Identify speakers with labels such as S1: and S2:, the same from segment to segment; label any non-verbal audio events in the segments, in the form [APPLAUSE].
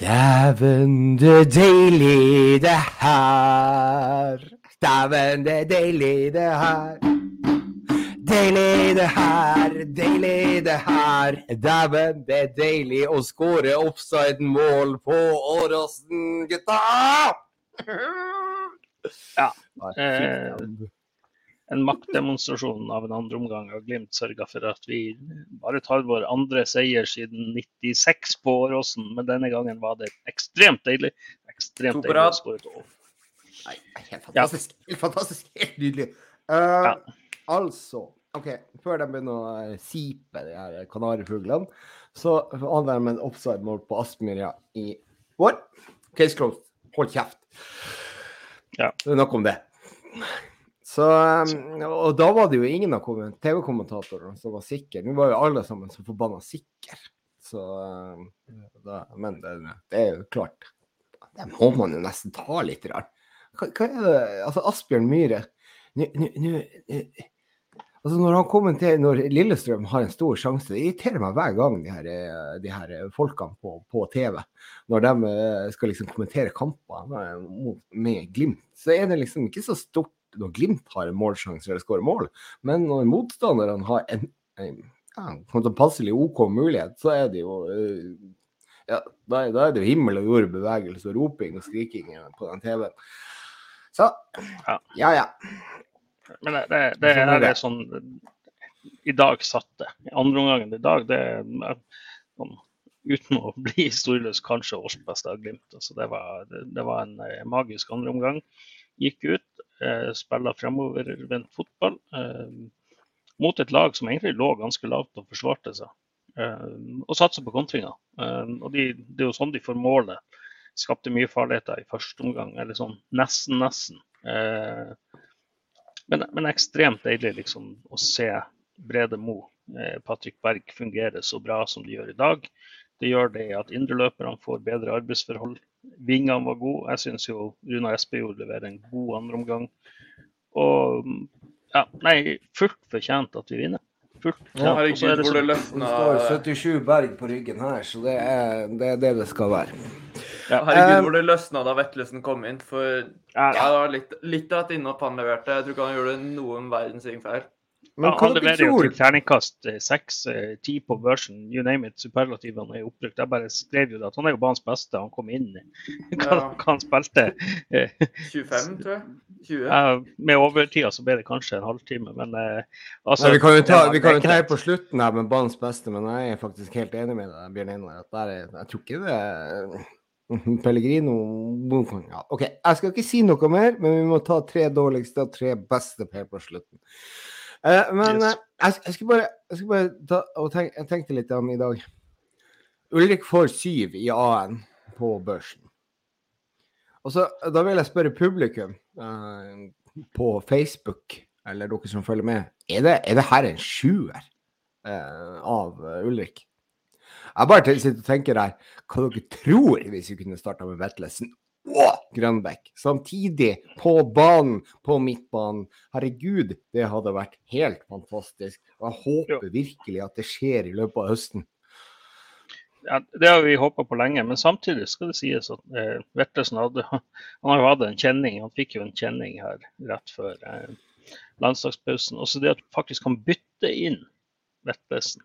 S1: Dæven, det deilig det her. Dæven, det deilig det her. Deilig det her, deilig det her. Dæven, det er deilig å skåre offside-mål på Åråsen, gutta!
S2: Ja, eh, En maktdemonstrasjon av en andre omgang Og Glimt sørga for at vi bare tar vår andre seier siden 96 på Åråsen. Men denne gangen var det ekstremt deilig. Ekstremt
S3: To
S2: deilig å skåre et mål.
S1: Nei, helt fantastisk. Helt fantastisk. Helt nydelig. Uh,
S2: Ja.
S1: Altså, OK, før de begynner å eh, sipe, de her kanarifuglene, så hadde de en offside-mål på Aspmyra i vår. Case closed. Hold kjeft.
S2: Ja.
S1: Det er nok om det. Så, um, og da var det jo ingen av TV-kommentatorene som var sikre. Nå var jo alle sammen så forbanna sikre. Så um, da, Men det, det er jo klart. Det må man jo nesten ta litt. Rart. Hva, hva er det Altså, Asbjørn Myhre nå- eh, Altså Når han kommenterer når Lillestrøm har en stor sjanse, det irriterer meg hver gang de her, eh, de her folkene på, på TV. Når de eh, skal liksom kommentere kamper eh, med Glimt, så er det liksom ikke så stort når Glimt har en målsjanse eller skårer mål. Men når motstanderne har en, en en, en sånn passelig OK mulighet, så er det jo eh, ja, da, da er det jo himmel og jord bevegelse og roping og skriking på den TV-en. Så
S2: Ja.
S1: ja.
S2: Men det, det, det
S1: Sånn er det.
S2: er sånn I dag satt det. Andre omgangen i dag, det er sånn, uten å bli historieløs, kanskje årsbeste av Glimt. Altså, det, var, det, det var en eh, magisk andre omgang. Gikk ut, eh, spilla fremovervendt fotball eh, mot et lag som egentlig lå ganske lavt og forsvarte seg. Eh, og satsa på kontringer. Og de, det er jo sånn de får målet. Skapte mye farligheter i første omgang, eller sånn nesten, nesten. Men, men ekstremt deilig liksom, å se Brede Mo, Patrick Berg, fungere så bra som de gjør i dag. Det gjør det at indreløperne får bedre arbeidsforhold. Vingene var gode. Jeg syns jo Runa Espejord leverer en god andreomgang. Og ja, nei, fullt fortjent at vi vinner. Fullt fortjent. Ja, er det sånn-
S1: Det
S3: løsna
S1: står 77 berg på ryggen her, så det er det er det, det skal være.
S2: ja,
S3: Herregud,
S1: Um,
S3: hvor det løsna da Vetlesen kom inn. For
S2: ja,
S3: ja, det var litt, litt av et innhopp han leverte. Jeg tror ikke han gjorde noen verdens ting feil.
S1: Men
S2: ja,
S1: hva
S2: han leverer jo til terningkast eh, seks, eh, ti på børsen, you name it. Superlativene er oppbrukt. Jeg bare skrev jo det at han er jo banens beste. Han kom inn [LAUGHS] hva,
S3: Ja.
S2: han spilte. [LAUGHS] Eh, [LAUGHS]
S3: 25, tror jeg. 20.
S2: Ja, med overtida så ble det kanskje en halvtime, men eh, altså
S1: Nei, vi kan jo ta, vi kan jo ta her på slutten her med banens beste, men jeg er faktisk helt enig med deg, Bjørn Einar. Jeg tror ikke det Pellegrino ja, OK, jeg skal ikke si noe mer, men vi må ta tre dårligste og tre beste her på slutten. Eh, men
S2: Yes.
S1: eh, jeg, jeg skulle bare, jeg skulle bare ta, og tenk, jeg tenkte litt om i dag. Ulrik får syv i A-en på børsen. Og så, Da vil jeg spørre publikum uh, på Facebook, eller dere som følger med, er det, er det her en sjuer uh, av Ulrik? Jeg bare sitter og tenker her, hva dere tror hvis vi kunne starta med Vetlesen og Grønbekk samtidig på banen, på midtbanen? Herregud, det hadde vært helt fantastisk. Og jeg håper virkelig at det skjer i løpet av høsten.
S2: ja, Det har vi håpa på lenge, men samtidig skal det sies at eh, Vetlesen hadde Han har jo hatt en kjenning, han fikk jo en kjenning her rett før eh, landslagspausen. Også det at du faktisk kan bytte inn Vetlesen.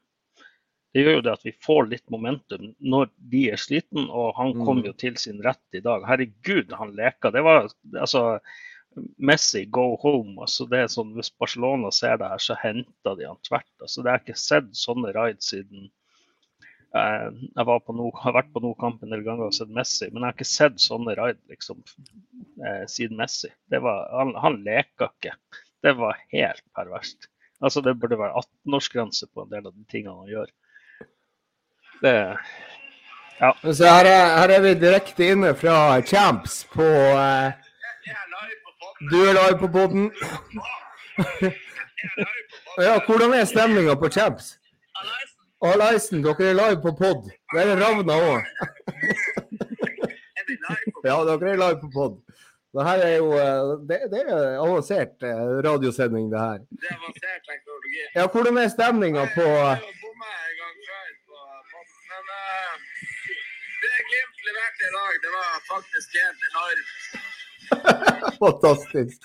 S2: Det gjør jo det at vi får litt momentum når de er sliten, og han kom
S1: Mm.
S2: jo til sin rett i dag. Herregud, han leka. Det var altså Messi, go home. altså det er sånn, Hvis Barcelona ser det her, så henter de han tvert. altså Det har jeg ikke sett sånne rides siden eh, Jeg var på no, [LAUGHS] har vært på No-kamp en del ganger og sett Messi, men jeg har ikke sett sånne raid liksom, eh, siden Messi. Det var, han, han leka ikke. Det var helt perverst. Altså Det burde være 18-årsgrense på en del av de tingene han gjør. Det
S1: ja. Så her er, her er vi direkte inne fra Champs på eh, Du er live på poden. [LAUGHS] ja, hvordan er stemninga på Champs? Hallaisen, dere er live på pod. Der er Ravna òg. [LAUGHS] ja, dere er live på pod. Det her er jo eh, det, det er avansert eh, radiosending, det her.
S4: Det er avansert teknologi.
S1: Ja, hvordan er stemninga på
S4: leverte i dag, det var faktisk helt enormt. [LAUGHS]
S1: Fantastisk.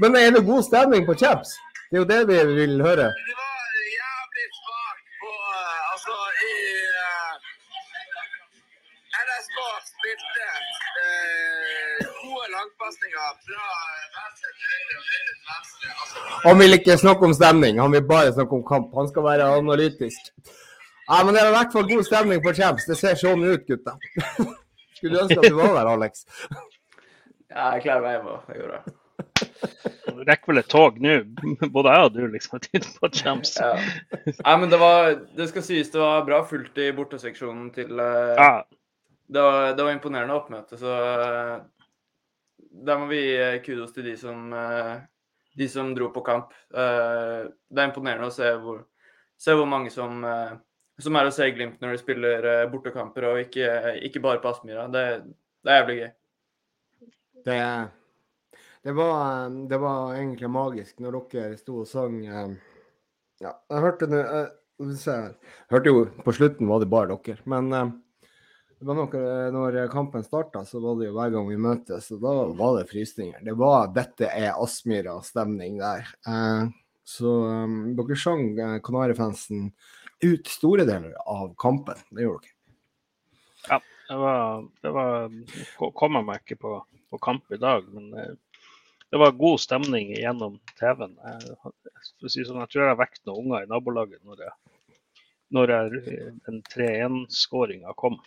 S1: Men er det god stemning på Chaps? Det er jo det vi vil høre.
S4: Det var jævlig svakt på uh, Altså, i uh, NS spilte uh, gode langpasninger fra venstre til høyre og høyre til venstre. Altså,
S1: Han vil ikke snakke om stemning, han vil bare snakke om kamp. Han skal være analytisk. Ja, men det er i hvert fall god stemning på Champs. Det ser sånn ut, gutta. [LAUGHS] Skulle du ønske at du var der, Alex? [LAUGHS]
S3: Ja, jeg klarer meg hjemme. Jeg gjorde det.
S2: Du rekker vel et tog nå, både jeg og du, liksom, har tid på Champs.
S3: Ja. Nei, men det var Det skal sies det var bra fullt i borteseksjonen til eh,
S2: Ja,
S3: det, var, det var imponerende oppmøte, så eh, der må vi gi kudos til de som eh, de som dro på kamp. Eh, Det er imponerende å se hvor, se hvor mange som, som er å se Glimt når de spiller eh, bortekamper, og ikke, ikke bare på Aspmyra. Det, det er jævlig gøy.
S1: Det, det, var, det var egentlig magisk når dere sto og sang eh, Ja, jeg hørte nå eh. Hørte jo på slutten var det bare dere. Men eh, det var noe, når kampen starta, så var det jo hver gang vi møtes, så da var det frysninger. Det var 'dette er Aspmyra'-stemning der. Eh, så eh, dere sang eh, Kanarifansen ut store deler av kampen. Det gjorde dere.
S2: Ja, det var, det var Kommer meg ikke på, på kamp i dag, men eh, det var god stemning gjennom TV-en. Jeg, det sånn, jeg tror jeg har vekket noen unger i nabolaget når, jeg, når jeg, den 3-1-skåringa kom.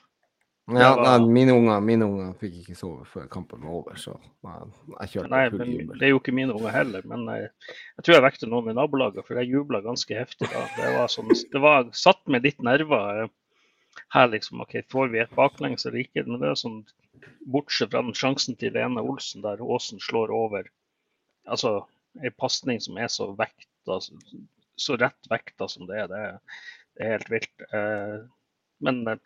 S1: Ja,
S2: var-
S1: nei, mine unger, mine unger fikk ikke sove før kampen var over, så nei, jeg kjørte
S2: Nei,
S1: full jubel.
S2: Det er jo ikke mine unger heller, men jeg, jeg tror jeg vekte noen i nabolaget, for jeg jubla ganske heftig da. Det var sånn, det var satt med litt nerver eh, her, liksom. OK, får vi et baklengs eller ikke? Men det er sånn, bortsett fra den sjansen til Lene Olsen der Aasen slår over Altså en pasning som er så vekta, så rett vekta som det er, det er, det er helt vilt. Eh, Men eh,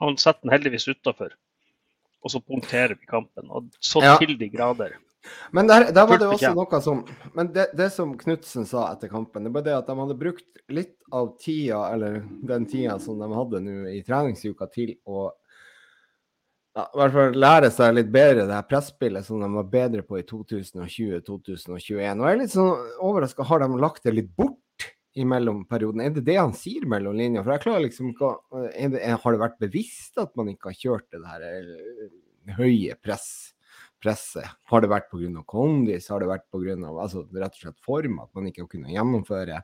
S2: han setter den heldigvis utafor, og så punkterer vi kampen. Og så
S1: Ja.
S2: til de grader.
S1: Men der, der var det også noe som Men det, det som Knutsen sa etter kampen, det var det at de hadde brukt litt av tida, eller den tida som de hadde nå i treningsuka, til å ja, i hvert fall lære seg litt bedre det her presspillet som de var bedre på i 2020-2021. Og jeg er litt sånn overraska, har de lagt det litt bort i mellomperioden? Er det det han sier mellom linjer? For jeg klarer liksom ikke å det, Har det vært bevisst at man ikke har kjørt det her eh, høye press? presset. Har det vært pga. kondis? Har det vært pga. Altså, rett og slett form? At man ikke har kunnet gjennomføre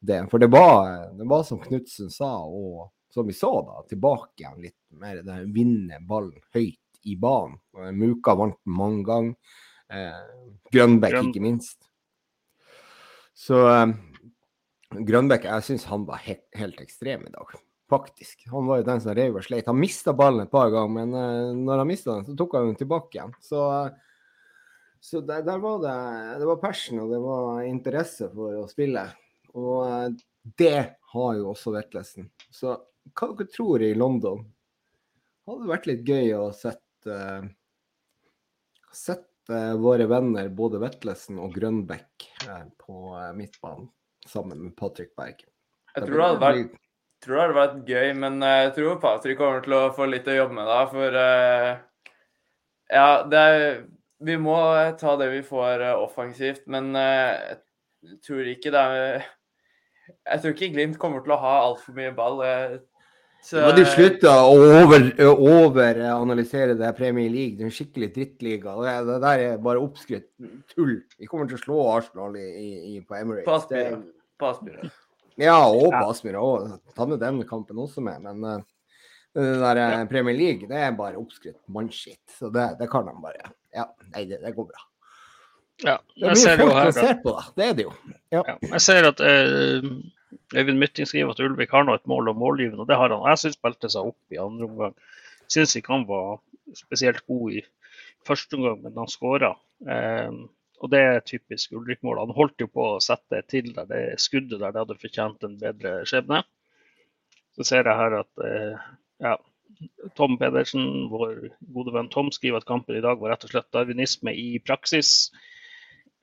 S1: det? For det var, det var som Knutsen sa, og som vi så da, tilbake igjen litt mer det vinne ballen høyt i banen. Muka vant mange ganger. Eh, Grønbekk ikke minst. Så eh, Grønbekk, jeg syns han var helt, helt ekstrem i dag. Faktisk. Han var jo den som rev og sleit. Han mista ballen et par ganger, men uh, når han mista den, så tok han den tilbake igjen. Så, uh, så der, der var det Det var passion og det var interesse for å spille. Og uh, det har jo også Vetlesen. Så hva dere tror i London? Hadde vært litt gøy å sette uh, Sette våre venner både Vetlesen og Grønbæk på midtbanen sammen med Patrick Berg.
S3: Jeg tror det hadde vært, tror det hadde vært gøy, men eh, jeg tror Patrick kommer til å få litt å jobbe med da, for uh, Ja, det er Vi må ta det vi får uh, offensivt, men uh, jeg tror ikke det er Jeg tror ikke Glimt kommer til å ha altfor mye ball. eh, så-
S1: Må de slutta å over- overanalysere det Premier League? Det er en skikkelig drittliga. Det, det der er bare oppskrytt tull. Vi kommer til å slå Arsenal i, i, på Emirates. Det-
S3: På Aspmyra.
S1: Ja, og på
S2: Ja.
S1: Aspmyra òg. Ta med den kampen også med. Men uh, det der ja. Premier League, det er bare oppskrytt mannskitt. Så det, det kan de bare. Ja, nei, det, det går bra.
S2: Ja,
S1: Det
S2: jeg
S1: blir
S2: ser jo
S1: folk
S2: her
S1: ser på, da. Det er det jo.
S2: Ja, jeg ser at eh, Øyvind Mytting skriver at Ulvik har nå et mål om målgivende, og det har han. Jeg syns spilte seg opp i andre omgang. Syns ikke han var spesielt god i første omgang, men han skåra. Eh, og det er typisk Ulrik-mål. Han holdt jo på å sette det til der. Det skuddet der det hadde fortjent en bedre skjebne. Så ser jeg her at eh, ja, Tom Pedersen, vår gode venn Tom, skriver at kampen i dag var rett og slett darwinisme i praksis.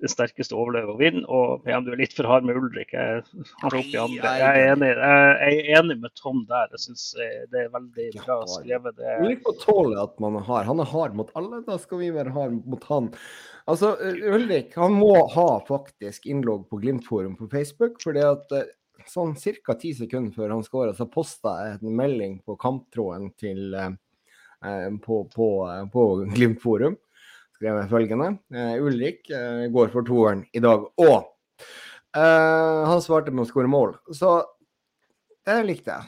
S2: Den sterkeste overlever og vinner. Og ja, du er litt for hard med Ulrik. Jeg, han opp i andre. Jeg er enig, jeg er enig med Tom der. Jeg syns det er veldig bra skrevet. Det,
S1: Ulrik må tåle at man er hard. Han er hard mot alle, da skal vi være hard mot han. Altså, Ulrik han må ha faktisk innlogg på Glimt-forum på Facebook. fordi at sånn ca. ti sekunder før han skåra, så posta jeg en melding på kamptråden til eh, på, på, på Glimt-forum skrev jeg følgende. Uh, Ulrik uh, går for toeren i dag. Og uh, han svarte med å skåre mål. Så det likte jeg.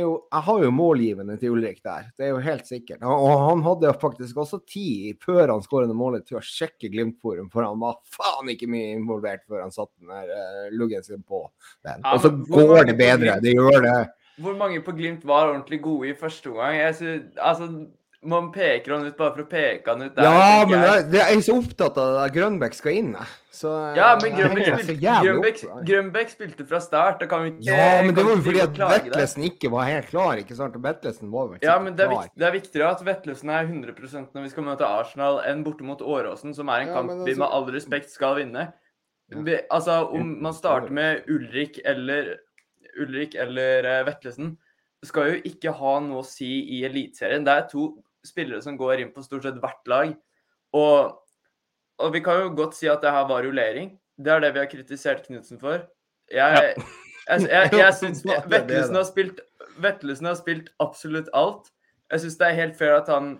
S1: Jo, jeg har jo målgivende til Ulrik der, det er jo helt sikkert. Og han hadde faktisk også tid før han skårende målet til å sjekke Glimt-forum, for han var faen ikke mye involvert før han satte den der luggen sin på den. Og så går det bedre, det gjør det.
S3: Hvor mange på Glimt var ordentlig gode i første omgang? Jeg altså man peker han ut bare for å peke han ut.
S1: Der, ja, men jeg, jeg, er så opptatt av at Grønbæk skal inn. Så,
S3: ja, men Grønbæk spilte, Grønbæk, Grønbæk spilte fra start. Da kan vi
S1: ikke, ja, men det var jo fordi at Vetlesen ikke var helt klar. ikke sant? Og Vetlesen var vel
S3: Ja, men det er, viktig, det er viktigere at Vetlesen er 100% når vi skal møte Arsenal, enn borte mot Åråsen, som er en ja, kamp altså, vi med all respekt skal vinne. Vi, altså, om man starter med Ulrik eller Ulrik eller uh, Vetlesen, skal jo ikke ha noe å si i Eliteserien. Det er to spillere som går inn på stort sett hvert lag. Og, og vi kan jo godt si at det her var rullering. Det er det vi har kritisert Knutsen for. Jeg, jeg, jeg, jeg, jeg [LAUGHS] syns Vetlesen har, spilt, Vetlesen har spilt absolutt alt. Jeg syns det er helt fair at han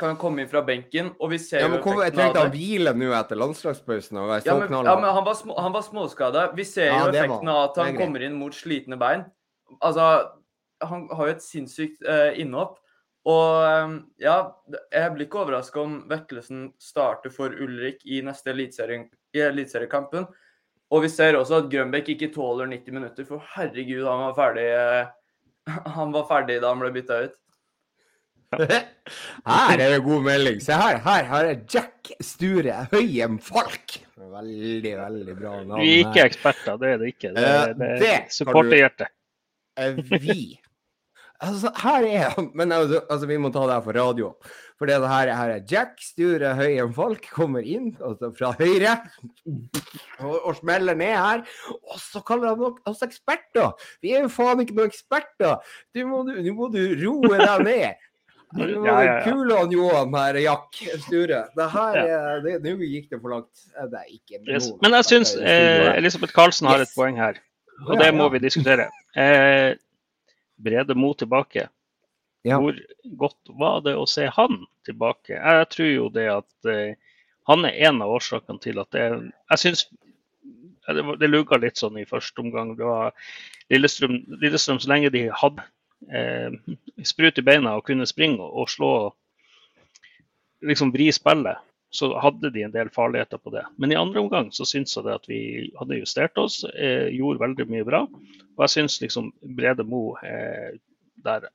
S3: kan komme inn fra benken, og vi ser
S1: ja, men kom, Jeg trengte å hvile nå etter landslagspausen. og være
S3: ja, men, ja, men han var, små, han var småskada. Vi ser ja, jo effekten av at han kommer inn mot slitne bein. Altså, han har jo et sinnssykt uh, innhopp. Og ehm, ja, jeg blir ikke overraska om Vetlesen starter for Ulrik i neste eliteseriekampen. Og vi ser også at Grønbæk ikke tåler 90 minutter, for herregud, han var ferdig eh, [LAUGHS] Han var ferdig da han ble bytta ut. [LAUGHS]
S1: Her er det god melding. Se her, her her er Jack Sture Høyem Falk. Veldig, veldig bra navn.
S2: Vi er ikke eksperter, det er det ikke. Det, er, det er supporterhjertet.
S1: Eh, vi Altså, her er han. Men altså, vi må ta det her for radio. For det her, her er Jack Sture Høien Falk kommer inn altså fra høyre og, og, smeller ned her. Og så kaller han oss eksperter! Vi er jo faen ikke noen eksperter! Nå må, du, må du roe deg ned. Nå ja, ja, ja. Kule han Johan her, Jack Sture. Det her, Nå gikk det for langt. Det er ikke
S2: noe. Yes. Men jeg syns eh, Elisabeth Karlsen har et poeng her, og det må vi diskutere. Eh, Brede Mo tilbake. Ja. Hvor godt var det å se han tilbake? Jeg tror jo det at uh, han er en av årsakene til at det Jeg syns det, det lugga litt sånn i første omgang. Det var Lillestrøm, Lillestrøm så lenge de hadde eh, sprut i beina og kunne springe og, og slå liksom vri spillet, så hadde de en del farligheter på det. Men i andre omgang så syns jeg det at vi hadde justert oss, eh, gjorde veldig mye bra. Og jeg syns liksom Brede Mo eh, der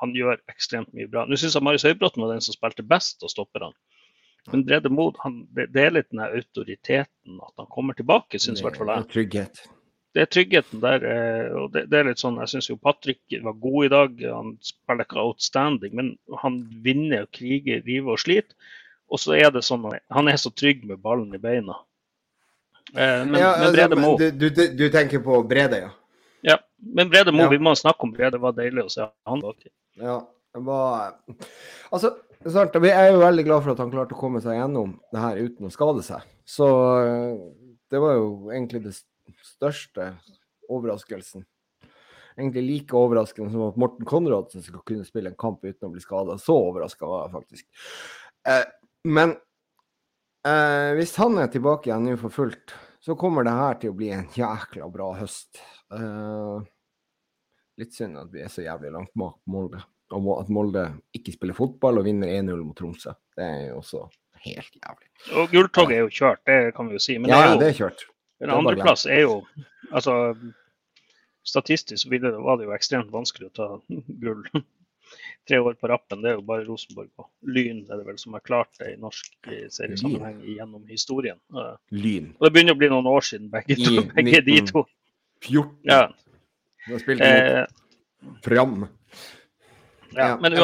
S2: han gjør ekstremt mye bra. Nå syns jeg Marius Høybråten var den som spilte best av stopperne. Men Brede Mo det, det, er litt den autoriteten, at han kommer tilbake, syns i hvert fall jeg.
S1: Trygghet.
S2: Det er tryggheten der. Eh, og det, det er litt sånn, Jeg syns Patrick var god i dag. Han spiller ikke outstanding, men han vinner og kriger, river og sliter. Og så er det sånn at han er så trygg med ballen i beina.
S1: Eh, men, ja, men Brede Mo du, du, du, tenker på Brede, ja?
S2: Ja. Men Brede Mo, ja. vi må snakke om Brede. Det var deilig å se han bak.
S1: Ja, det var Altså, sant, vi er jo veldig glad for at han klarte å komme seg gjennom det her uten å skade seg. Så eh, det var jo egentlig det største overraskelsen. Egentlig like overraskende som at Morten Konradsen skal kunne spille en kamp uten å bli skada. Så overraska var jeg faktisk. Eh, men eh, hvis han er tilbake igjen nå for fullt, så kommer det her til å bli en jækla bra høst. Eh, litt synd at vi er så jævlig langt bak Molde. Og at Molde ikke spiller fotball og vinner 1-0 mot Tromsø. Det er jo også helt jævlig.
S2: Og gulltoget er jo kjørt, det kan vi jo si.
S1: Men ja, det er, jo, det er kjørt.
S2: En andreplass er jo Altså statistisk var det jo ekstremt vanskelig å ta gull tre år på rappen. Det er jo bare Rosenborg og Lyn er det vel som har klart det i norsk seriesammenheng gjennom historien.
S1: Lyn.
S2: Og det begynner å bli noen år siden begge, to, begge de to.
S1: 14. Ja. Du har spilt eh, Fram.
S2: Ja, men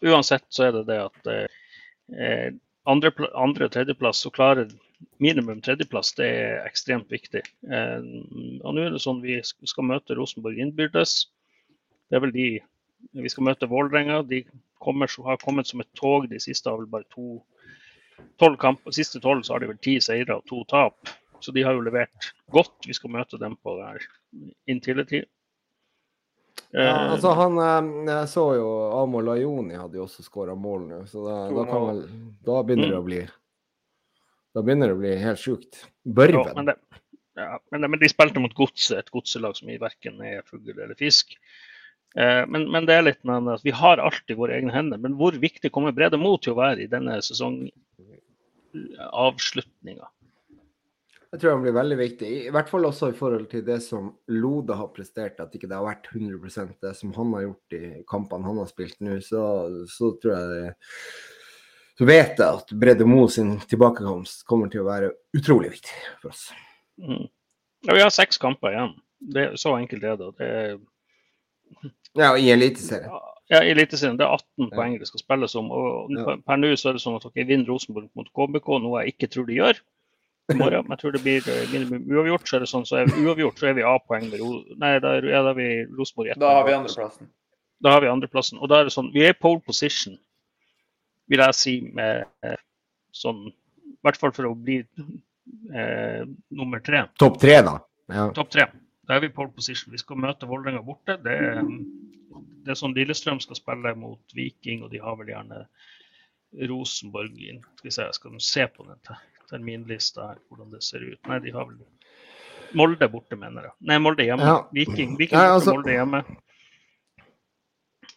S2: uansett så er det det at eh, andre, andre og tredjeplass så klarer minimum tredjeplass det er ekstremt viktig. Eh, og nå er det sånn vi skal møte Rosenborg innbyrdes. Det er vel de Vi skal møte Vålerenga. De kommer, har kommet som et tog. De siste har vel bare to tolv kamper. Siste tolv så har de vel ti seire og to tap. Så de har jo levert godt. Vi skal møte dem på det der tid.
S1: Ja,
S2: Eh,
S1: altså han, eh, Jeg så jo Amo Lajoni hadde jo også skåra mål nå, så da, da, kan vel, da begynner det å bli Da begynner det å bli helt sjukt.
S2: Ja,
S1: Børven.
S2: men, det, ja, men, det, men de spilte mot Godset, et godselag som i verken er fugl eller fisk. Eh, men, men det er litt med at vi har alt i våre egne hender. Men hvor viktig kommer Brede Mo til å være i denne sesongavslutninga?
S1: Jeg tror han blir veldig viktig. I hvert fall også i forhold til det som Lode har prestert, at ikke det har vært 100 det som han har gjort i kampene han har spilt nå. Så, så tror jeg det Så vet jeg at Brede Mo sin tilbakekomst kommer til å være utrolig viktig for oss.
S2: Mm. Ja, vi har seks kamper igjen. Det, så enkelt er det. det er,
S1: Ja, i Eliteserien.
S2: ja, i Eliteserien det er 18
S1: Ja.
S2: poeng det skal spilles om. og
S1: Ja.
S2: Per, nå så er det sånn at dere vinner Rosenborg mot KBK, noe jeg ikke tror de gjør. morgen. Men jeg tror det blir eh, minimum uavgjort. Så er det sånn, så er vi uavgjort så er vi A-poeng med Ro... Nei, da er, ja, da er vi Rosenborg
S3: Da har vi andreplassen.
S2: Da har vi andreplassen. Og da er det sånn, vi er pole position, vil jeg si, med eh, sånn I hvert fall for å bli eh, nummer tre.
S1: Topp tre, da. Ja.
S2: Topp tre. Da er vi pole position. Vi skal møte Vålerenga borte. Det er, det er sånn Lillestrøm skal spille mot Viking, og de har vel gjerne Rosenborg inn. Skal se, skal de se på den terminlista her, hvordan det ser ut. Nei, de har vel Molde borte, mener jeg. Nei, Molde hjemme.
S1: Ja.
S2: Viking, Viking borte,
S1: altså-
S2: Molde hjemme.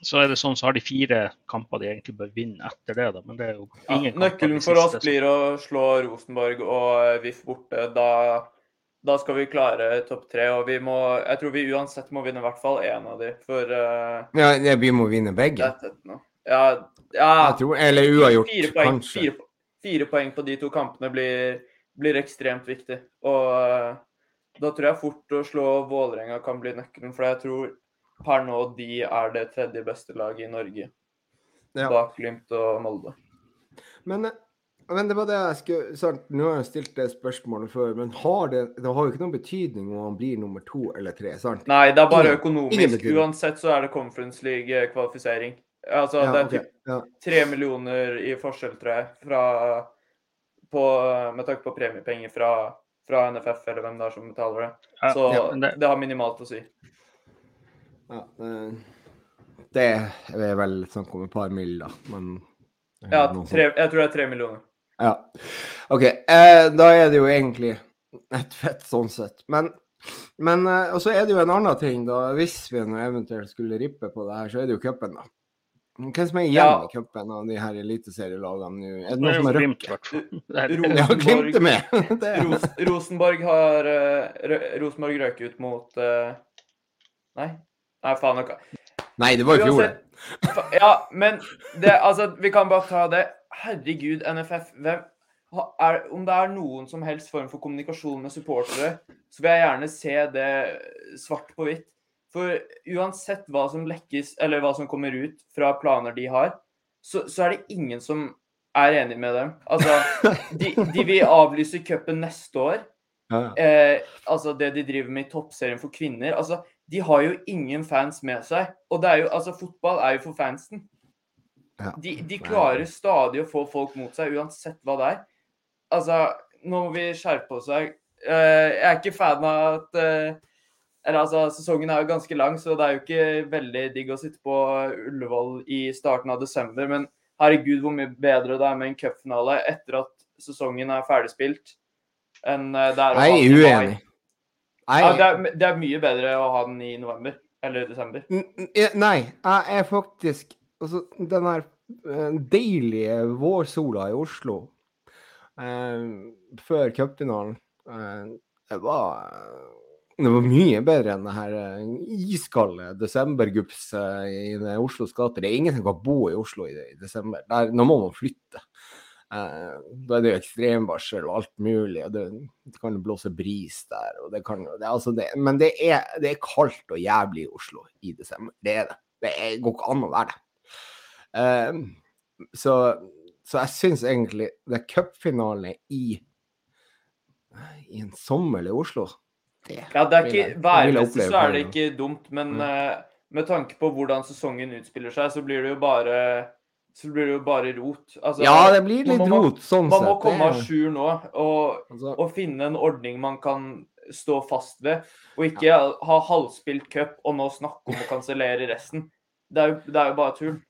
S2: Så er det sånn, så har de fire kamper de egentlig bør vinne etter det, da. Men det er jo ingen kamper
S3: nøkkelen for oss blir å slå Rosenborg og eh, VIF borte. Da, da skal vi klare topp tre. Og vi må Jeg tror vi uansett må vinne i hvert fall én av de, for uh,
S1: ja, vi må vinne begge.
S3: Ja, ja
S1: tror, eller uavgjort,
S3: fire poeng,
S1: kanskje.
S3: fire, fire poeng på de to kampene blir, blir ekstremt viktig. Og uh, da tror jeg fort å slå Vålerenga kan bli nøkkelen, for jeg tror per nå de er det tredje beste laget i Norge.
S1: Ja.
S3: Bak Glimt og Molde.
S1: Men, men det var det jeg skulle sagt. Nå har jeg stilt det spørsmålet før, men har det, det har jo ikke noen betydning om han blir nummer to eller tre, sant?
S3: Nei, det er bare økonomisk. Uansett så er det Conference League-kvalifisering. Altså,
S1: Ja,
S3: det er
S1: okay.
S3: typ
S1: ja.
S3: tre millioner i forskjell, tror jeg, fra, på, med tanke på premiepenger fra, fra NFF, eller hvem det er som betaler det. Så
S2: ja, det-
S3: det har minimalt å si.
S1: Ja, eh, det er vel sånn kommer et par mill., da. Men
S3: Ja, tre, jeg tror det er tre millioner.
S1: Ja. OK. Eh, da er det jo egentlig et fett sånn sett. Men, men eh, Og så er det jo en annen ting, da. Hvis vi nå eventuelt skulle rippe på det her, så er det jo cupen, da. Hvem som er igjen
S3: Ja.
S1: i cupen av de her eliteserielagene nå? Er det noen som har
S2: Glimt, i
S1: røkket?
S2: hvert fall. Det
S3: Ro-
S1: Ja, Glimt med! [LAUGHS] er.
S3: Ros, Rosenborg har uh, Rosenborg røk ut mot uh, Nei? Nei, faen. Noe.
S1: Nei, det var i fjor, det.
S3: Ja, men det, altså, vi kan bare ta det. Herregud, NFF. Hvem, er, om det er noen som helst form for kommunikasjon med supportere, så vil jeg gjerne se det svart på hvitt. For uansett hva som lekkes, eller hva som kommer ut fra planer de har, så, så er det ingen som er enig med dem. Altså, de, de vil avlyse cupen neste år. Eh, altså det de driver med i toppserien for kvinner. Altså, de har jo ingen fans med seg. Og det er jo, altså, fotball er jo for fansen. De, de klarer stadig å få folk mot seg, uansett hva det er. Altså, nå må vi skjerpe oss her. Eh, jeg er ikke fan av at eh, Eller altså, sesongen er jo ganske lang, så det er jo ikke veldig digg å sitte på Ullevål i starten av desember. Men herregud, hvor mye bedre det er med en cupfinale etter at sesongen er ferdigspilt, enn eh, det er å
S1: er uenig.
S3: Ja, det, er, det er mye bedre å ha den i november eller desember.
S1: N- eh, Nei, jeg er faktisk Altså, den her deilige vårsola i Oslo eh, før cupfinalen eh, Det var det var mye bedre enn det her eh, iskalde desembergupset i Oslos gater. Det er ingen som kan bo i Oslo i, desember. Der, nå må man flytte. Eh, da er det jo ekstremvarsel og alt mulig, og det, det kan blåse bris der. Det kan, det, altså men er, det er kaldt og jævlig i Oslo i desember. Det er det. Det går ikke an å være det. Eh, så, så jeg syns egentlig det er cupfinale i i en sommerlig Oslo. Det
S3: Ja, det er ikke, Værmessig så er det ikke dumt, men
S1: Mm.
S3: eh, med tanke på hvordan sesongen utspiller seg, så blir det jo bare så blir det jo bare rot. Altså,
S1: Ja, det blir litt
S3: man
S1: rot sånn
S3: Man må
S1: sett.
S3: komme à
S1: Det er-
S3: jour nå og,
S1: altså,
S3: og finne en ordning man kan stå fast ved, og ikke ha halvspilt cup og nå snakke om å kansellere resten. Det er, jo, det er jo bare tull.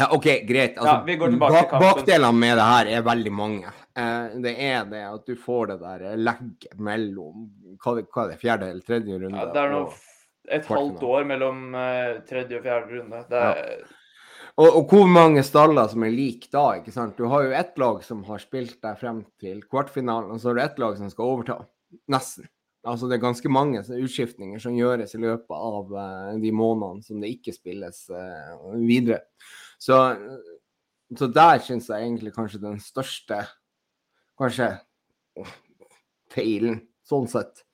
S1: Ja, OK, greit. Altså,
S3: Ja.
S1: Bakdelene med det her er veldig mange. Eh, det er det at du får det der legget mellom hva, hva er det, fjerde eller tredje runde.
S3: Ja, det er nå et halvt år mellom eh, tredje og fjerde runde. Det er,
S1: og, og hvor mange staller som er like da, ikke sant. Du har jo ett lag som har spilt deg frem til kvartfinalen, og så har du ett lag som skal overta. Nesten. Altså det er ganske mange utskiftninger som gjøres i løpet av eh, de månedene som det ikke spilles eh, videre. Så, så der syns jeg egentlig kanskje den største Kanskje feilen, sånn sett.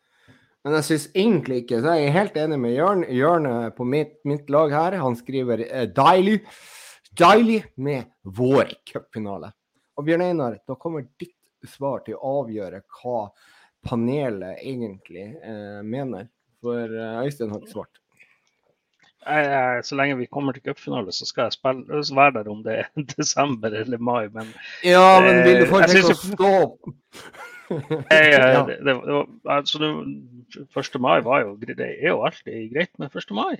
S1: Men jeg syns egentlig ikke Så jeg er helt enig med Jørn. Jørn på mitt, mitt lag her, han skriver eh, deilig, deilig med vår cupfinale. Og Bjørn Einar, da kommer ditt svar til å avgjøre hva panelet egentlig eh, mener. For eh, Øystein har ikke svart.
S2: Jeg, så lenge vi kommer til cupfinale, så skal jeg spille, være der om det er [LAUGHS] desember eller mai. Men
S1: Ja, men vil du
S2: fortsette
S1: foretrekke å stå opp? [LAUGHS]
S2: jeg,
S1: Ja.
S2: det, det, det var, altså, det, 1. mai var jo Det er jo alltid greit med 1. mai.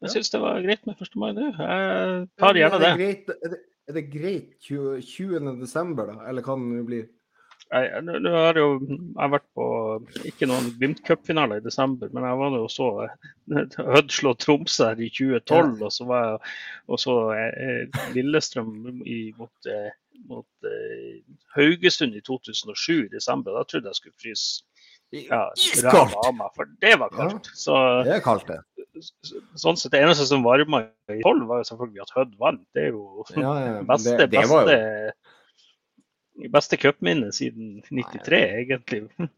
S2: Jeg syns det var greit med 1. mai nå. Jeg tar
S1: Er
S2: gjerne det.
S1: greit, er det, er det greit 20, 20. desember, da? Eller hva det nå blir?
S2: Jeg, nå har jo jeg vært på ikke noen Glimt Cup-finale i desember, men jeg var jo så eh, Hødd slå Tromsø her i 2012, og så var jeg og så eh, Lillestrøm i, mot, eh, mot Haugesund i 2007 i desember. Da trodde jeg skulle fryse ja,
S1: Iskaldt!
S2: for det var kaldt. Så,
S1: Det er kaldt, det.
S2: sånn sett, Det eneste som varma i 12, var jo selvfølgelig at Hødd vant. Det er jo
S1: Ja, ja, [LAUGHS]
S2: beste,
S1: det, det var jo
S2: beste, cupminnet siden 93, egentlig. [LAUGHS]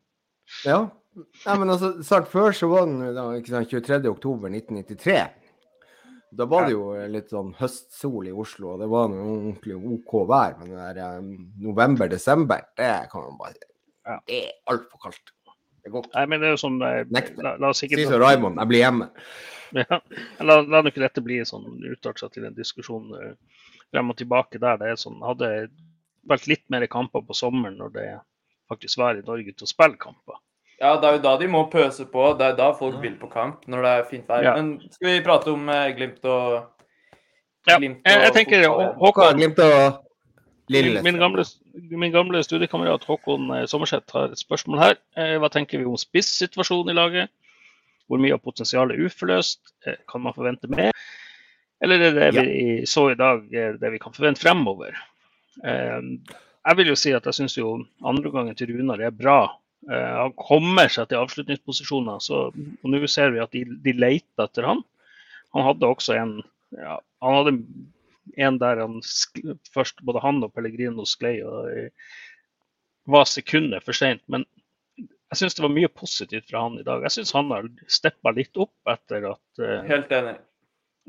S1: Ja. Nei, men altså, snart før så var den da, ikke sant, 23. oktober 1993. Da var det jo litt sånn høstsol i Oslo, og det var noe ordentlig OK vær. Men det der um, november-desember, det kan man bare
S2: Ja.
S1: Det er altfor kaldt. Det går ikke.
S2: Nei, men det er jo sånn eh, la, la oss ikke
S1: Si som Raymond, jeg blir hjemme.
S2: Ja. La, la nå ikke dette bli sånn utart seg til en diskusjon eh, frem og tilbake der. Det er sånn, hadde vært litt mer kamper på sommeren når det faktisk var i Norge til å spille kamper.
S3: ja, det er jo da de må pøse på. Det er da folk vil på kamp, når det er fint vær.
S2: Ja.
S3: Men skal vi prate om eh, Glimt og
S2: Ja, jeg, jeg tenker
S3: ja.
S2: Håkon,
S1: glemte å
S2: min, min, gamle, min gamle studiekamerat Håkon eh, Sommerseth har et spørsmål her. Eh, Hva tenker vi om spissituasjonen i laget? Hvor mye av potensialet er uforløst? Kan man forvente mer? Eller er det
S1: det
S2: vi så i dag, det vi kan forvente fremover? Eh, Jeg vil jo si at jeg syns jo andreomgangen til Runar er bra. Eh, Han kommer seg til avslutningsposisjoner, så, og nå ser vi at de, de leter etter han. Han hadde også en ja, Han hadde en der han sk først både han og Pellegrino sklei og var sekundet for seint. Men jeg syns det var mye positivt fra han i dag. Jeg syns han har steppa litt opp etter at, eh,
S3: Helt enig.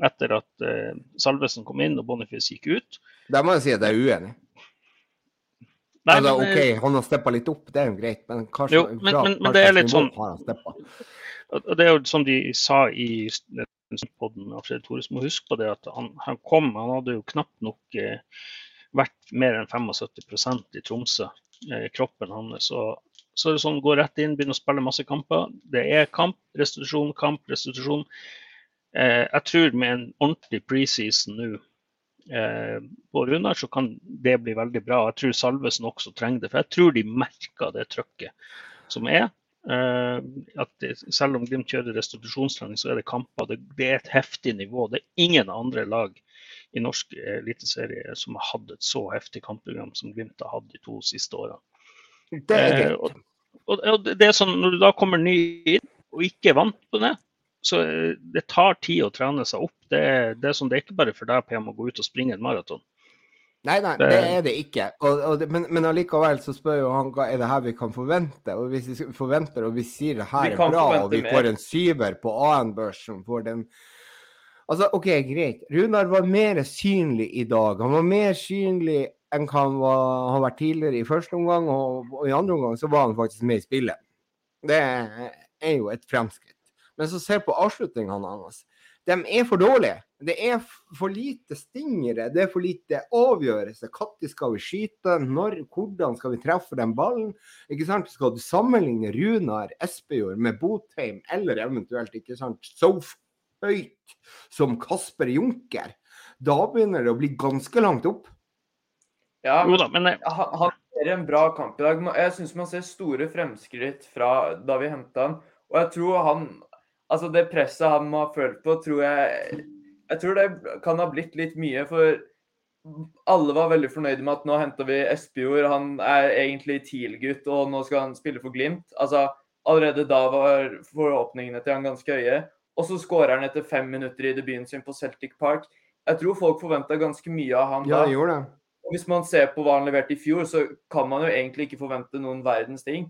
S2: etter at eh, Salvesen kom inn og Boniface gikk ut.
S1: Der må jeg si at jeg er uenig.
S2: Nei,
S1: altså,
S2: men,
S1: OK,
S2: eh,
S1: han har steppa litt opp, det er jo greit, men kanskje
S2: slags litt sånn-
S1: har han?
S2: Og og det er jo som de sa i podden av Fred Thores, må huske på det at han, han kom, han hadde jo knapt nok eh, vært mer enn 75% i Tromsø, eh, kroppen hans. Så, så er det sånn, gå rett inn, begynne å spille masse kamper. Det er kamp, restitusjon, kamp, restitusjon. Eh, jeg tror med en ordentlig preseason nå eh, på Runar, så kan det bli veldig bra. Jeg tror Salvesen også trenger det, for jeg tror de merker det trøkket som er. Eh, at det, selv om Glimt kjører restitusjonstrening, så er det kamper. Det, det er et heftig nivå. Det er ingen andre lag i norsk eliteserie som har hatt et så heftig kampprogram som Glimt har hatt de to siste årene.
S1: Det er
S2: Eh,
S1: greit.
S2: og, og, og det er sånn, Når du da kommer ny inn og ikke er vant på det, så eh, det tar tid å trene seg opp. Det er, det er, sånn, det er ikke bare for deg PM å gå ut og springe en maraton.
S1: Nei, nei,
S2: Det-
S1: er det ikke. Og, og det, men, men allikevel så spør jo han hva er det her vi kan forvente. Og hvis vi forventer og vi sier det her er bra, og vi
S3: mer.
S1: får en syver på AN-børsen, for den Altså, OK, greit. Runar var mer synlig i dag. Han var mer synlig enn han var, har vært tidligere i første omgang, og, og i andre omgang så var han faktisk med i spillet. Det er jo et fremskritt. Men så ser på avslutningene hans. De er for dårlige. Det er for lite stingere, det er for lite avgjørelse. Når skal vi skyte? Når? Hvordan skal vi treffe den ballen? Ikke sant? Skal du sammenligne Runar Espejord med Botheim, eller eventuelt ikke sant, så høyt som Kasper Junker, da begynner det å bli ganske langt opp.
S3: Ja,
S2: men eh,
S3: han, han gjør en bra kamp i dag. Jeg syns man ser store fremskritt fra da vi henta han. Og jeg tror han Altså, det presset han må ha følt på, tror jeg Jeg tror det kan ha blitt litt mye, for alle var veldig fornøyde med at nå henter vi Espejord. Han er egentlig TIL-gutt, og nå skal han spille for Glimt. Altså, allerede da var forhåpningene til han ganske høye. Og så skårer han etter fem minutter i debuten sin på Celtic Park. Jeg tror folk forventa ganske mye av han da.
S1: Ja, gjorde det.
S3: Og Hvis man ser på hva han leverte i fjor, så kan man jo egentlig ikke forvente noen verdens ting.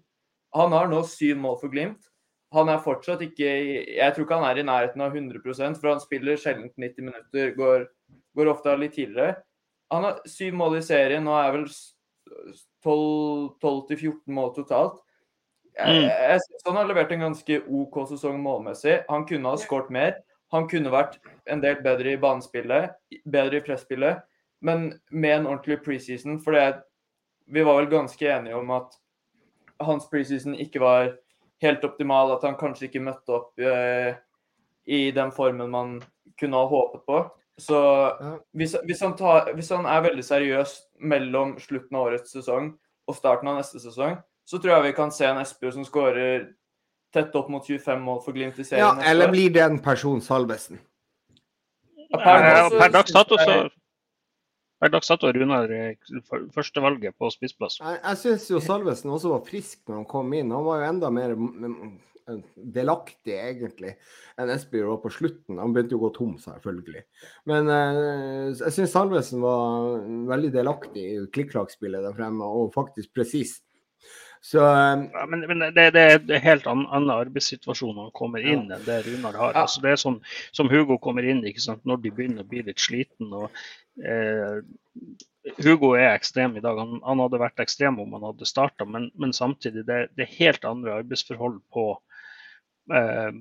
S3: Han har nå syv mål for Glimt. Han er fortsatt ikke Jeg tror ikke han er i nærheten av 100% for han spiller sjelden 90 minutter, går, går ofte av litt tidligere. Han har syv mål i serien, og er vel 12 12-14 mål totalt. Jeg,
S2: Mm.
S3: jeg synes han har levert en ganske OK sesong målmessig. Han kunne ha skåret mer. Han kunne vært en del bedre i banespillet, bedre i presspillet. Men med en ordentlig preseason, for det, vi var vel ganske enige om at hans preseason ikke var helt optimal, at han kanskje ikke møtte opp eh, i den formen man kunne ha håpet på. Så
S1: Ja.
S3: hvis, hvis, han tar, hvis han er veldig seriøs mellom slutten av årets sesong og starten av neste sesong, så tror jeg vi kan se en Espejord som skårer tett opp mot 25 mål for Glimt i serien
S1: Ja, eller blir det en person Salvesen?
S3: Ja, per
S2: per dags dato så
S3: jeg-
S2: Per dags dato er Runar førstevalget på spissplass.
S1: Jeg, jeg syns jo Salvesen også var frisk når han kom inn. Han var jo enda mer mm, mm, delaktig, egentlig, enn Espejord var på slutten. Han begynte jo å gå tom, selvfølgelig. Men eh, jeg syns Salvesen var veldig delaktig i klikk-klakk-spillet der fremme, og faktisk presis. Så eh,
S2: Ja, men, men det, det er en helt annen, annen arbeidssituasjon når han kommer inn enn det Runar har.
S3: Ja.
S2: Altså, det er sånn som Hugo kommer inn ikke sant? når de begynner å bli litt sliten. Og, eh, Hugo er ekstrem i dag. Han, han hadde vært ekstrem om han hadde starta, men, men samtidig det, det er helt andre arbeidsforhold på, eh,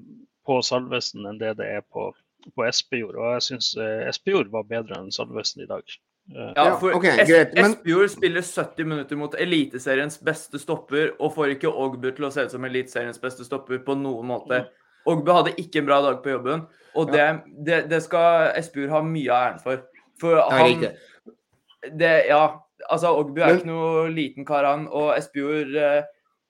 S2: på Salvesen enn det det er på, på Espejord. Og jeg syns eh, Espejord var bedre enn Salvesen i dag. Eh,
S3: Ja, for
S1: ok,
S3: Es-
S1: greit, men-
S3: Espejord spiller 70 minutter mot Eliteseriens beste stopper, og får ikke Ogbu til å se ut som Eliteseriens beste stopper på noen måte. Ogbu hadde ikke en bra dag på jobben, og det, det, det skal Espejord ha mye av æren for. For han det, Ja, altså Ogbu er
S1: Men-
S3: ikke noe liten kar, han, og Espejord eh,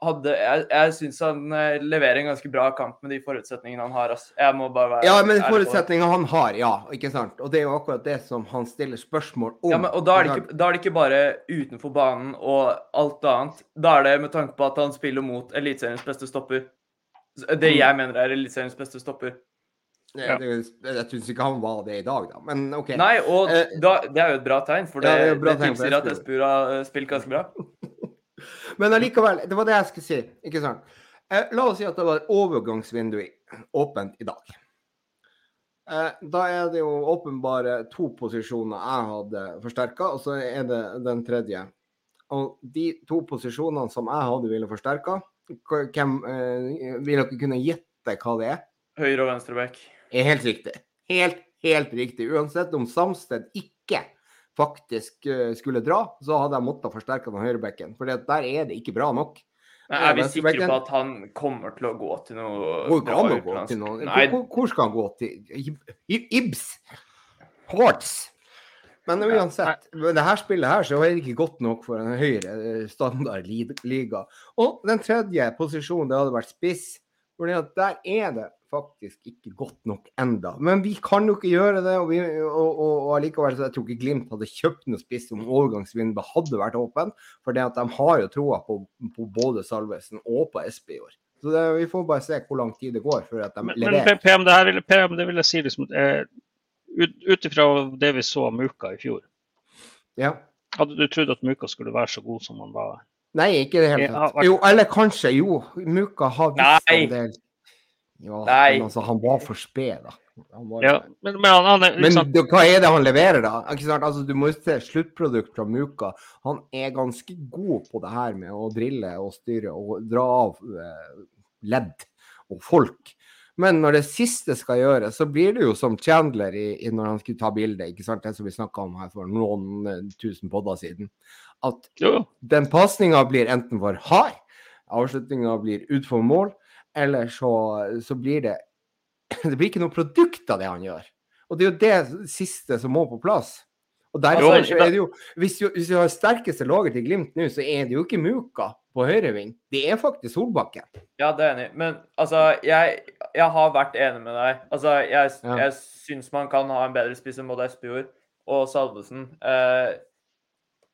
S3: hadde Jeg, jeg syns han eh, leverer en ganske bra kamp med de forutsetningene han har. Altså. Jeg må bare være
S1: Ja, men forutsetningene han har, ja. Ikke sant? Og det er jo akkurat det som han stiller spørsmål om.
S3: Ja, men, og da er, det
S1: Ikke
S3: da er det ikke bare utenfor banen og alt annet. Da er det med tanke på at han spiller mot Eliteseriens beste stopper. Det
S1: Mm.
S3: jeg mener er Eliteseriens beste stopper.
S2: Ja.
S1: det- Jeg syns ikke han var det i dag, da. Men OK.
S3: Nei, og
S1: Eh,
S3: da, det er jo et bra tegn, for det,
S1: Ja, det
S3: det,
S1: et bra tegn for
S3: tilsier at Espura har eh, spilt ganske bra.
S1: Men allikevel, det var det jeg skulle si. ikke sant? Eh, la oss si at det var overgangsvinduet åpent i dag. Eh, da er det jo åpenbare to posisjoner jeg hadde forsterka, og så er det den tredje. Og de to posisjonene som jeg hadde ville forsterka, hvem eh, vil dere kunne gjette hva det er?
S3: Høyre- og venstreback.
S1: er helt riktig. Helt, helt riktig. Uansett om Samsted ikke faktisk eh, skulle dra, så hadde jeg måttet forsterke den høyrebekken. For der er det ikke bra nok.
S3: Men er vi sikre på at han kommer til å gå til noe
S1: Hvor skal
S3: han
S1: gå til
S3: noe?
S1: Hvor, hvor skal han gå til? Ibs? Hearts? Men uansett, med det her spillet her så er det ikke godt nok for en høyere eh, standard liga. Og den tredje posisjonen, det hadde vært spiss. For der er det faktisk ikke godt nok enda. Men vi kan jo ikke gjøre det. Og, vi, og, og, og likevel så jeg tror ikke Glimt hadde kjøpt noe spiss om overgangsvinduet hadde vært åpen. For det at de har jo troa på, på både Salvesen og på SP i år. Så det, vi får bare se hvor lang tid det går før at de
S2: Men, men
S1: leverer.
S2: PM, det her vil, PM, det vil jeg si liksom, eh, ut, ut ifra det vi så av Muka i fjor.
S1: Ja.
S2: Hadde du trodd at Muka skulle være så god som han var?
S1: Nei, ikke i det hele tatt. Jo, eller kanskje, jo. Muka har visst en del Ja,
S3: Nei.
S1: men altså, han var for sped, da. Han bare-
S2: Ja, men, men han, han er
S1: Men
S2: liksom,
S1: det- hva er det han leverer, da? Ikke sant? Altså, du må jo se sluttprodukt fra Muka. Han er ganske god på det her med å drille og styre og dra av eh, ledd og folk. Men når det siste skal gjøres, så blir det jo som Chandler i, i når han skulle ta bilde, ikke sant? det som vi snakka om her for noen eh, tusen podder siden. At
S2: jo,
S1: den pasninga blir enten for hard, avslutninga blir utfor mål, eller så, så blir det [CLEARS THROAT] Det blir ikke noe produkt av det han gjør. Og det er jo det siste som må på plass. Og derfor er det jo Hvis du, hvis du har sterkeste laget til Glimt nå, så er det jo ikke Muka på høyreving. Det er faktisk Solbakken.
S3: Ja, det er enig. Men altså, jeg, jeg har vært enig med deg. Altså, jeg,
S1: Ja.
S3: jeg syns man kan ha en bedre spiss enn både Espejord og Salvesen. Eh,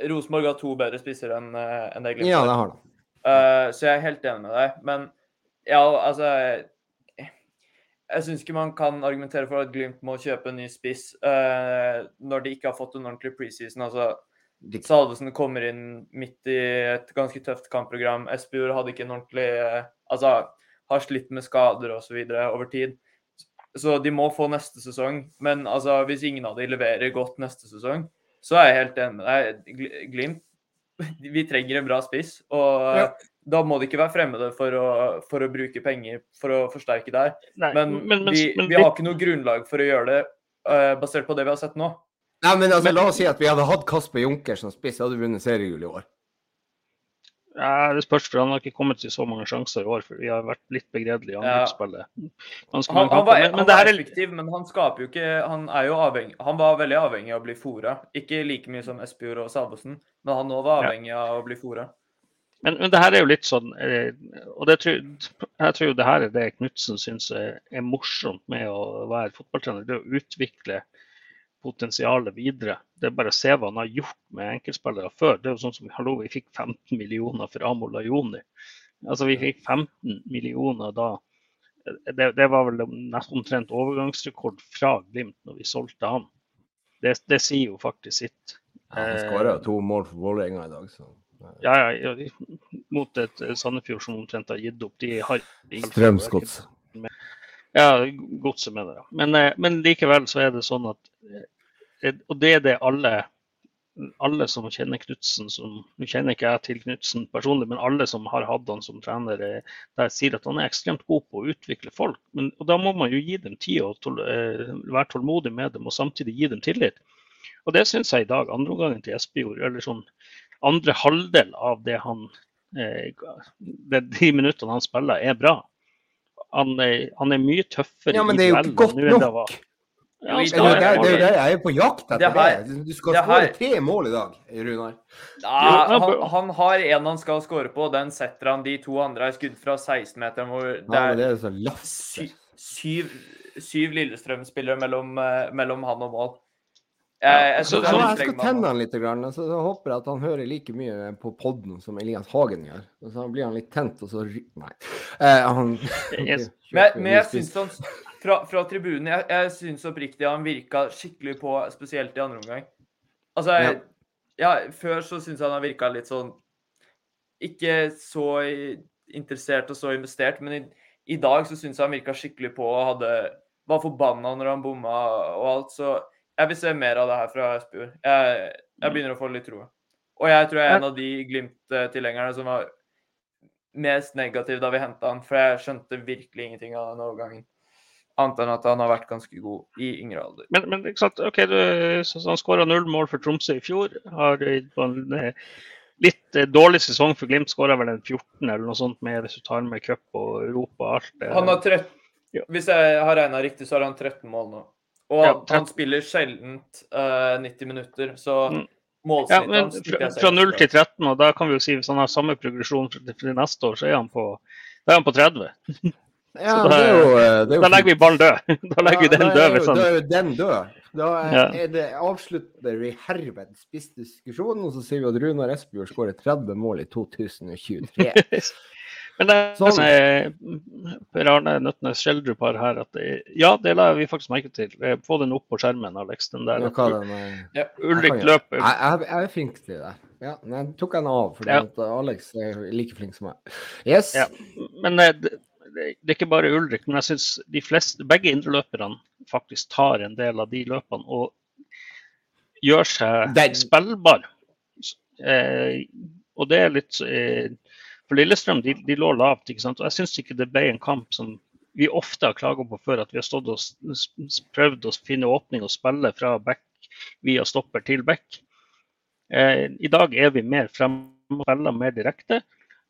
S3: Rosenborg har to bedre spisser enn eh, enn det Glimt
S1: Ja, det har han.
S3: Eh, så jeg er helt enig med deg. Men ja, altså Jeg syns ikke man kan argumentere for at Glimt må kjøpe en ny spiss uh, når de ikke har fått en ordentlig preseason. Altså, Salvesen kommer inn midt i et ganske tøft kampprogram. Espejord hadde ikke en ordentlig uh, Altså har slitt med skader osv. over tid. Så de må få neste sesong. Men altså, hvis ingen av de leverer godt neste sesong, så er jeg helt enig med deg. Glimt [LAUGHS] Vi trenger en bra spiss. Og
S1: Ja.
S3: Da må de ikke være fremmede for å, for å bruke penger for å forsterke der.
S2: nei,
S3: Men,
S2: men, men,
S3: vi,
S2: men
S3: vi har ikke noe grunnlag for å gjøre det uh, basert på det vi har sett nå.
S1: Nei, men altså,
S2: Men-
S1: la oss si at vi hadde hatt Kasper Junker som spiss, hadde vi vunnet seriegull i år.
S2: Ja, det spørs, for han har ikke kommet til så mange sjanser i år. for Vi har vært litt begredelige i
S3: Ja.
S2: angrepsspillet. Ganske
S3: Han,
S2: mange
S3: han, var.
S2: Men,
S3: han
S2: er
S3: effektiv, men han skaper jo ikke Han er jo avhengig Han var veldig avhengig av å bli fora. Ikke like mye som Espejord og Salvesen, men han òg var
S2: Ja.
S3: avhengig av å bli fora.
S2: Men, men det her er jo litt sånn eh, Og det jeg tror jo det her er det Knutsen syns er morsomt med å være fotballtrener. Det å utvikle potensialet videre. Det er bare å se hva han har gjort med enkeltspillere før. Det er jo sånn som hallo, vi fikk 15 millioner for Amol Ajoni. Altså, vi fikk 15 millioner da. Det, det var vel nesten omtrent overgangsrekord fra Glimt når vi solgte han. Det, det sier jo faktisk sitt.
S1: Ja, han skåra to mål for Vålerenga i dag, så
S2: Ja, ja, ja, mot et eh, Sandefjord som omtrent har gitt opp. De har
S1: Strømsgods.
S2: Ja, godset det. ja. Men, eh, men likevel så er det sånn at eh, Og det er det alle alle som kjenner Knutsen som Nå kjenner ikke jeg til Knutsen personlig, men alle som har hatt han som trener, der sier at han er ekstremt god på å utvikle folk. Men, og da må man jo gi dem tid og tål, være tålmodig med dem, og samtidig gi dem tillit. Og det syns jeg i dag, andreomgangen til Espejord, eller sånn andre halvdel av det han eh, det, De minuttene han spiller, er bra. Han er, han er mye tøffere
S1: Ja, men det er jo ikke godt nok.
S2: var. Ja,
S1: Det er jo der, det er der jeg er på jakt etter
S3: Det her-
S1: det. Du skal skåre tre mål i dag, Runar.
S3: Ja, han,
S2: han-
S3: har en han skal skåre på, den setter han. De to andre er skudd fra 16-meteren Det det
S1: Ja, det
S3: er
S1: er så
S3: syv, syv Lillestrøm-spillere mellom, eh, mellom han og mål. Jeg, jeg,
S2: så-
S1: Ja, jeg skal tenne
S3: han.
S1: litt, grann, så jeg håper at han hører like mye på podden som Elias Hagen gjør. Og Så blir han litt tent, og så Nei. Eh, han [LAUGHS]
S2: Yes.
S3: Men, jeg- men jeg syns han fra, fra tribunen Jeg, jeg syns oppriktig han virka skikkelig på, spesielt i andre omgang. Altså, jeg, ja, før så syns jeg han har virka litt sånn Ikke så interessert og så investert, men i, i dag så syns jeg han virka skikkelig på og hadde var forbanna når han bomma og alt. Så jeg vil se mer av det her fra Espejord. Jeg, jeg begynner å få litt troa. Og jeg tror jeg er en av de Glimt-tilhengerne som var mest negativ da vi henta han, for jeg skjønte virkelig ingenting av den overgangen. Annet enn at han har vært ganske god i yngre alder.
S2: Men, men ikke sant, ok, du, så, han skåra null mål for Tromsø i fjor. Har en eh, litt eh, dårlig sesong for Glimt, skåra vel en 14 eller noe sånt med tar med cup og Europa og alt.
S3: Han har 13,
S2: Ja.
S3: Hvis jeg har regna riktig, så har han 13 mål nå. Og
S2: Ja,
S3: han, spiller sjelden uh, 90 minutter, så
S2: målsnittet ja, men
S3: hans
S2: fra, fra 0 til 13, og da kan vi jo si hvis han har samme progresjon til neste år, så er han på, da er han på 30.
S1: Ja,
S2: Så da-
S1: det er jo, eh, det er jo
S2: Da legger vi ballen død. [LAUGHS] Da legger vi den
S1: da
S2: død.
S1: er jo-
S2: hvis han...
S1: Da er jo den død. Da er, er det, avslutter vi herved spissdiskusjonen, og så sier vi at Runar Espejord skårer 30 mål i [LAUGHS] 2023.
S2: Men det er
S1: Sånn.
S2: eh, Per Arne Nøttenes, Schjelderup har her at det, ja, det la vi faktisk merke til. Eh, Få den opp på skjermen, Alex. Den der.
S1: Ja, den er.
S2: Ulrik løper.
S1: Jeg, jeg, jeg er flink til det. Ja, men jeg tok den av, fordi
S2: Ja.
S1: at Alex er like flink som meg. Yes.
S2: Ja. Men eh, det det er ikke bare Ulrik, men jeg syns de fleste, begge indreløperne faktisk tar en del av de løpene og gjør seg
S1: Den...
S2: spillbar. Eh, og det er litt eh, For Lillestrøm de, de lå lavt, ikke sant. Og jeg syns ikke det ble en kamp som vi ofte har klaga på før, at vi har stått og prøvd å finne åpning og spille fra back via stopper til back. Eh, I dag er vi mer fremme og spiller mer direkte,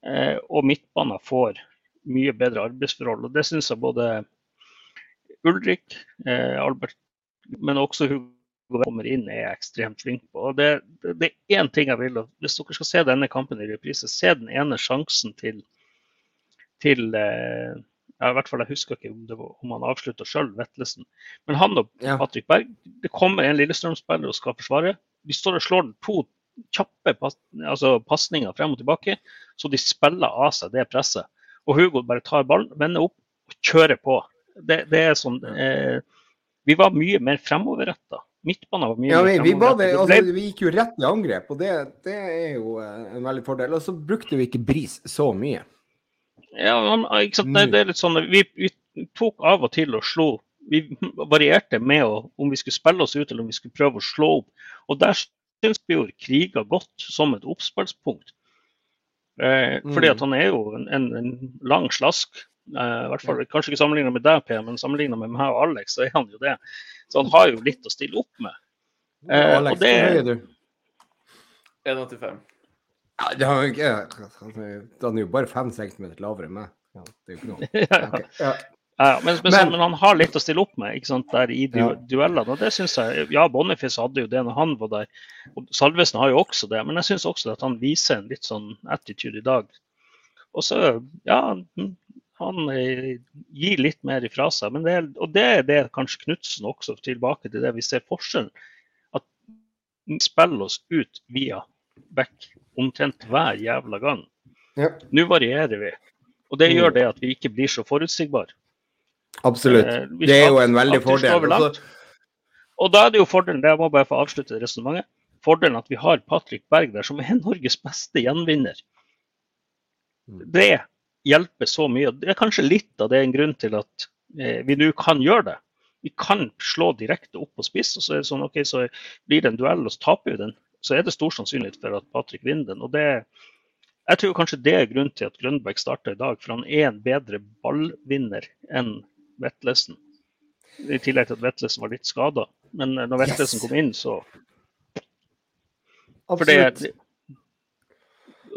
S2: eh, og midtbanen får mye bedre arbeidsforhold. og Det syns jeg både Ulrik, eh, Albert, men også Hugo kommer inn er ekstremt flink på. Og det, det, det er én ting jeg vil, og hvis dere skal se denne kampen i reprise, se den ene sjansen til, til eh, ja, i hvert fall Jeg husker ikke om, det var, om han avslutta sjøl, Vetlesen. Men han og
S1: Ja.
S2: Patrick Berg, det kommer en Lillestrøm-spiller og skal forsvare. De står og slår to kjappe pas, altså pasninger frem og tilbake, så de spiller av seg det presset. Og Hugo bare tar ballen, vender opp og kjører på. Det, det er sånn eh, Vi var mye mer fremoverretta. Midtbanen var mye
S1: Ja, vi, vi, det, altså, vi gikk jo rett i angrep, og det, det er jo eh, en veldig fordel. Og så brukte vi ikke Bris så mye.
S2: Ja, men, sant? Det, det er litt sånn, vi, vi tok av og til og slo. Vi varierte med om vi skulle spille oss ut eller om vi skulle prøve å slå opp. Og der syns jo kriga godt som et oppspillspunkt. Eh, fordi
S1: Mm.
S2: at han er jo en, en, en lang slask. Eh, i hvert fall, Kanskje ikke sammenligna med deg, Per, men sammenligna med meg og Alex, så er han jo det. Så han har jo litt å stille opp med. Eh,
S1: Alex,
S2: og det-
S1: hvor høy er du?
S3: 1,85.
S1: Ja, det har ikke, han er jo- han er jo bare fem centimeter lavere enn meg. Ja, det er jo ikke noe. [LAUGHS] Okay. Ja.
S2: Ja, men, men,
S1: Men-
S2: men han har litt å stille opp med ikke sant, der i du,
S1: Ja.
S2: duellene. og det synes jeg, Ja, Boniface hadde jo det når han var der. og Salvesen har jo også det. Men jeg syns også at han viser en litt sånn attitude i dag. Og så, ja han- eh, gir litt mer ifra seg. Men det er, og det er det kanskje Knutsen også tilbake til det vi ser forskjellen. At vi spiller oss ut via back omtrent hver jævla gang.
S1: Ja.
S2: Nå varierer vi. Og det
S1: Mm.
S2: gjør det at vi ikke blir så forutsigbare.
S1: Absolutt.
S2: Eh,
S1: Det er jo en veldig fordel. Altså,
S2: Og da er det jo fordelen, det jeg må bare få avslutte resonnementet, fordelen at vi har Patrick Berg der, som er Norges beste gjenvinner.
S1: Mm.
S2: Det hjelper så mye. Det er kanskje litt av det en grunn til at eh, vi nå kan gjøre det. Vi kan slå direkte opp på spiss, og så er det sånn, ok, så blir det en duell, og så taper vi den. Så er det stor sannsynlighet for at Patrick vinner den. og det jeg tror kanskje det er grunnen til at Grønberg starter i dag, for han er en bedre ballvinner enn Vetlesen. I tillegg til at Vetlesen var litt skada. Men når når
S1: Yes.
S2: Kom inn, så For det,
S1: absolutt.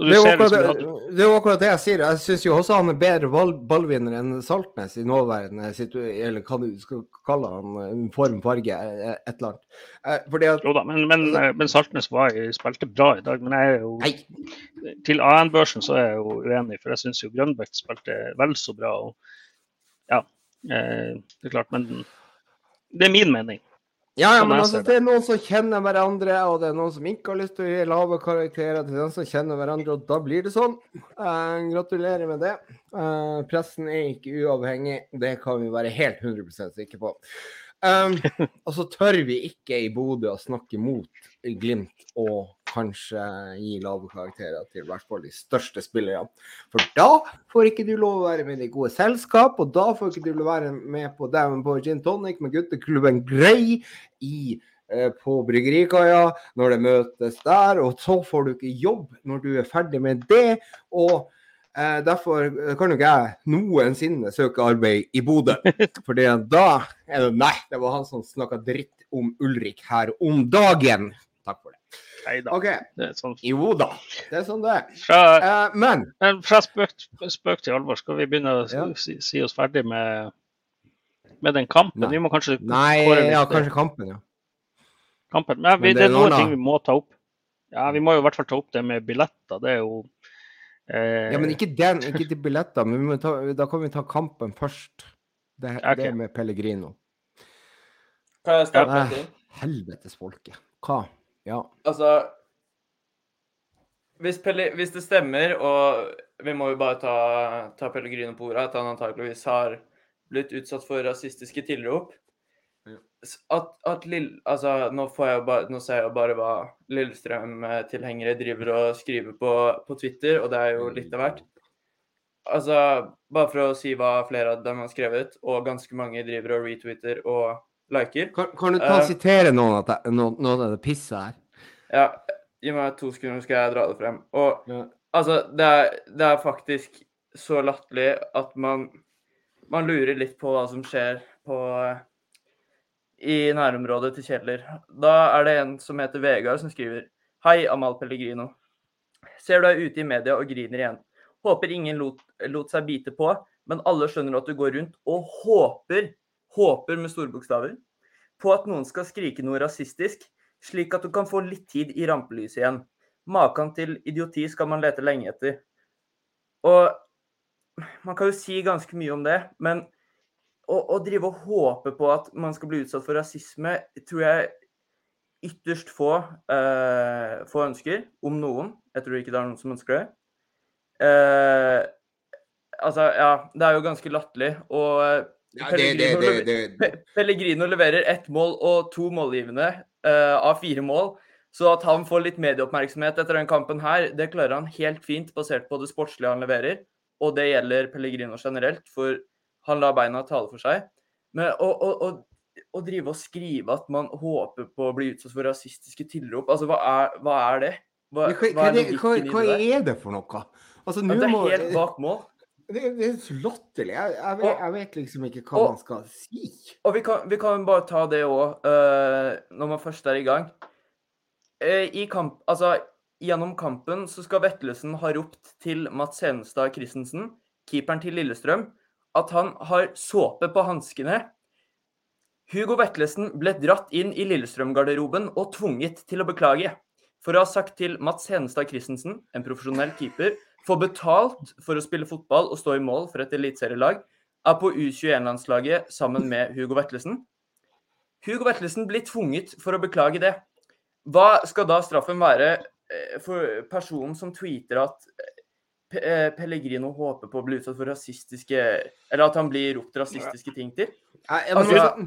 S2: Det
S1: er, akkurat,
S2: liksom
S1: det, det er jo akkurat det jeg sier. Jeg syns jo også han er bedre ball, ballvinner enn Saltnes i nåværende. Eller hva du skal kalle han, en form, farge, et eller annet. Eh, Fordi at
S2: Jo da, men, men, eh, men Saltnes var, spilte bra i dag. Men jeg er jo
S1: Nei,
S2: til AN-børsen så er jeg jo uenig, for jeg syns jo Grønbæk spilte vel så bra. Og, ja, eh, det er klart, men det er min mening.
S1: Ja, ja,
S2: Sånn
S1: men altså, det er noen som kjenner hverandre, og det er noen som ikke har lyst til å gi lave karakterer til den som kjenner hverandre, og da blir det sånn. Eh, gratulerer med det. Eh, pressen er ikke uavhengig, det kan vi være helt 100% sikre på. Um, og så tør vi ikke i Bodø å snakke mot Glimt og kanskje gi lave karakterer til i hvert fall de største spillerne. For da får ikke du lov å være med i gode selskap, og da får ikke du lov å være med på Davenport Gin Tonic med gutteklubben Grey i, eh, på Bryggerikaia når det møtes der, og så får du ikke jobb når du er ferdig med det. og eh, Derfor kan jo ikke jeg noensinne søke arbeid i Bodø. [LAUGHS] For da er det Nei, det var han som snakka dritt om Ulrik her om dagen. Takk for det.
S2: Nei da.
S1: OK.
S2: Det er sånn.
S1: Jo da, det er sånn det er.
S2: Fra,
S1: Eh, men
S2: men fra spøk, spøk til alvor, skal vi begynne å
S1: Ja.
S2: si, si oss ferdig med, med den kampen?
S1: Nei.
S2: Vi må kanskje
S1: Nei, ja,
S2: eh,
S1: kanskje kampen, ja.
S2: kampen. Men, vi,
S1: Men
S2: det
S1: det
S2: er noen
S1: noe
S2: ting vi må ta opp. Ja, Vi må jo i hvert fall ta opp det med billetter. Det er jo eh,
S1: Ja, men ikke den, ikke de billetter. Men vi må ta, da kan vi ta kampen først. Det,
S2: okay.
S1: det med Pellegrino.
S3: Hva er starte
S1: Ja.
S3: med en ting?
S1: Helvetes folket. Hva? Ja.
S3: Altså hvis, Pelle, hvis det stemmer, og vi må jo bare ta, ta Pellegrino på ordet, at han antakeligvis har blitt utsatt for rasistiske tilrop
S1: Ja.
S3: At, at Lill... Altså, nå, bare, nå ser jeg jo bare hva Lillestrøm-tilhengere driver og skriver på, på Twitter, og det er jo litt av hvert. Altså, bare for å si hva flere av dem har skrevet, og ganske mange driver og retweeter og liker.
S1: Kan, kan du ta og
S3: Eh.
S1: sitere noen av det, noen, noen av det pisset her?
S3: Ja, gi meg to sekunder, så skal jeg dra det frem. Og
S1: Ja.
S3: altså, det er, det er faktisk så latterlig at man man lurer litt på hva som skjer på i nærområdet til Kjeller. Da er det en som heter Vegard, som skriver Hei, Amal Pellegrino. Ser du deg ute i media og griner igjen. Håper ingen lot, lot seg bite på, men alle skjønner at du går rundt og håper, håper med store bokstaver, på at noen skal skrike noe rasistisk, slik at du kan få litt tid i rampelyset igjen. Maken til idioti skal man lete lenge etter. Og man kan jo si ganske mye om det, men å, å drive og håpe på at man skal bli utsatt for rasisme, tror jeg ytterst få, eh, få ønsker, om noen. Jeg tror ikke det er noen som ønsker det. Eh, altså, ja, det er jo ganske latterlig. Og eh,
S1: Ja, det, det, det, det,
S3: Pellegrino leverer ett mål og to målgivende uh, av fire mål. Så at han får litt medieoppmerksomhet etter den kampen her, det klarer han helt fint basert på det sportslige han leverer. Og det gjelder Pellegrino generelt, for han lar beina tale for seg. Men å, drive og skrive at man håper på å bli utsatt for rasistiske tilrop, altså hva er, hva er det? Hva,
S1: hva,
S3: er
S1: det- hva, hva er det for noe? Altså,
S3: Ja, det er helt bak mål.
S1: Det, det er så latterlig. Jeg, jeg, vet, jeg vet liksom ikke hva
S3: og-
S1: man skal si.
S3: Og vi kan, vi kan bare ta det òg, når man først er i gang. Uh, I kamp, altså, gjennom kampen så skal Vetlesen ha ropt til Mats Henestad Christensen, keeperen til Lillestrøm, at han har såpe på hanskene. Hugo Vetlesen ble dratt inn i Lillestrøm-garderoben og tvunget til å beklage. For å ha sagt til Mats Henestad Christensen, en profesjonell keeper, får betalt for å spille fotball og stå i mål for et eliteserielag, er på U21-landslaget sammen med Hugo Vetlesen. Hugo Vetlesen blir tvunget for å beklage det. Hva skal da straffen være eh, for personen som tweeter at eh, Pe- Pellegrino håper på å bli utsatt for rasistiske Eller at han blir ropt rasistiske ting til? Altså,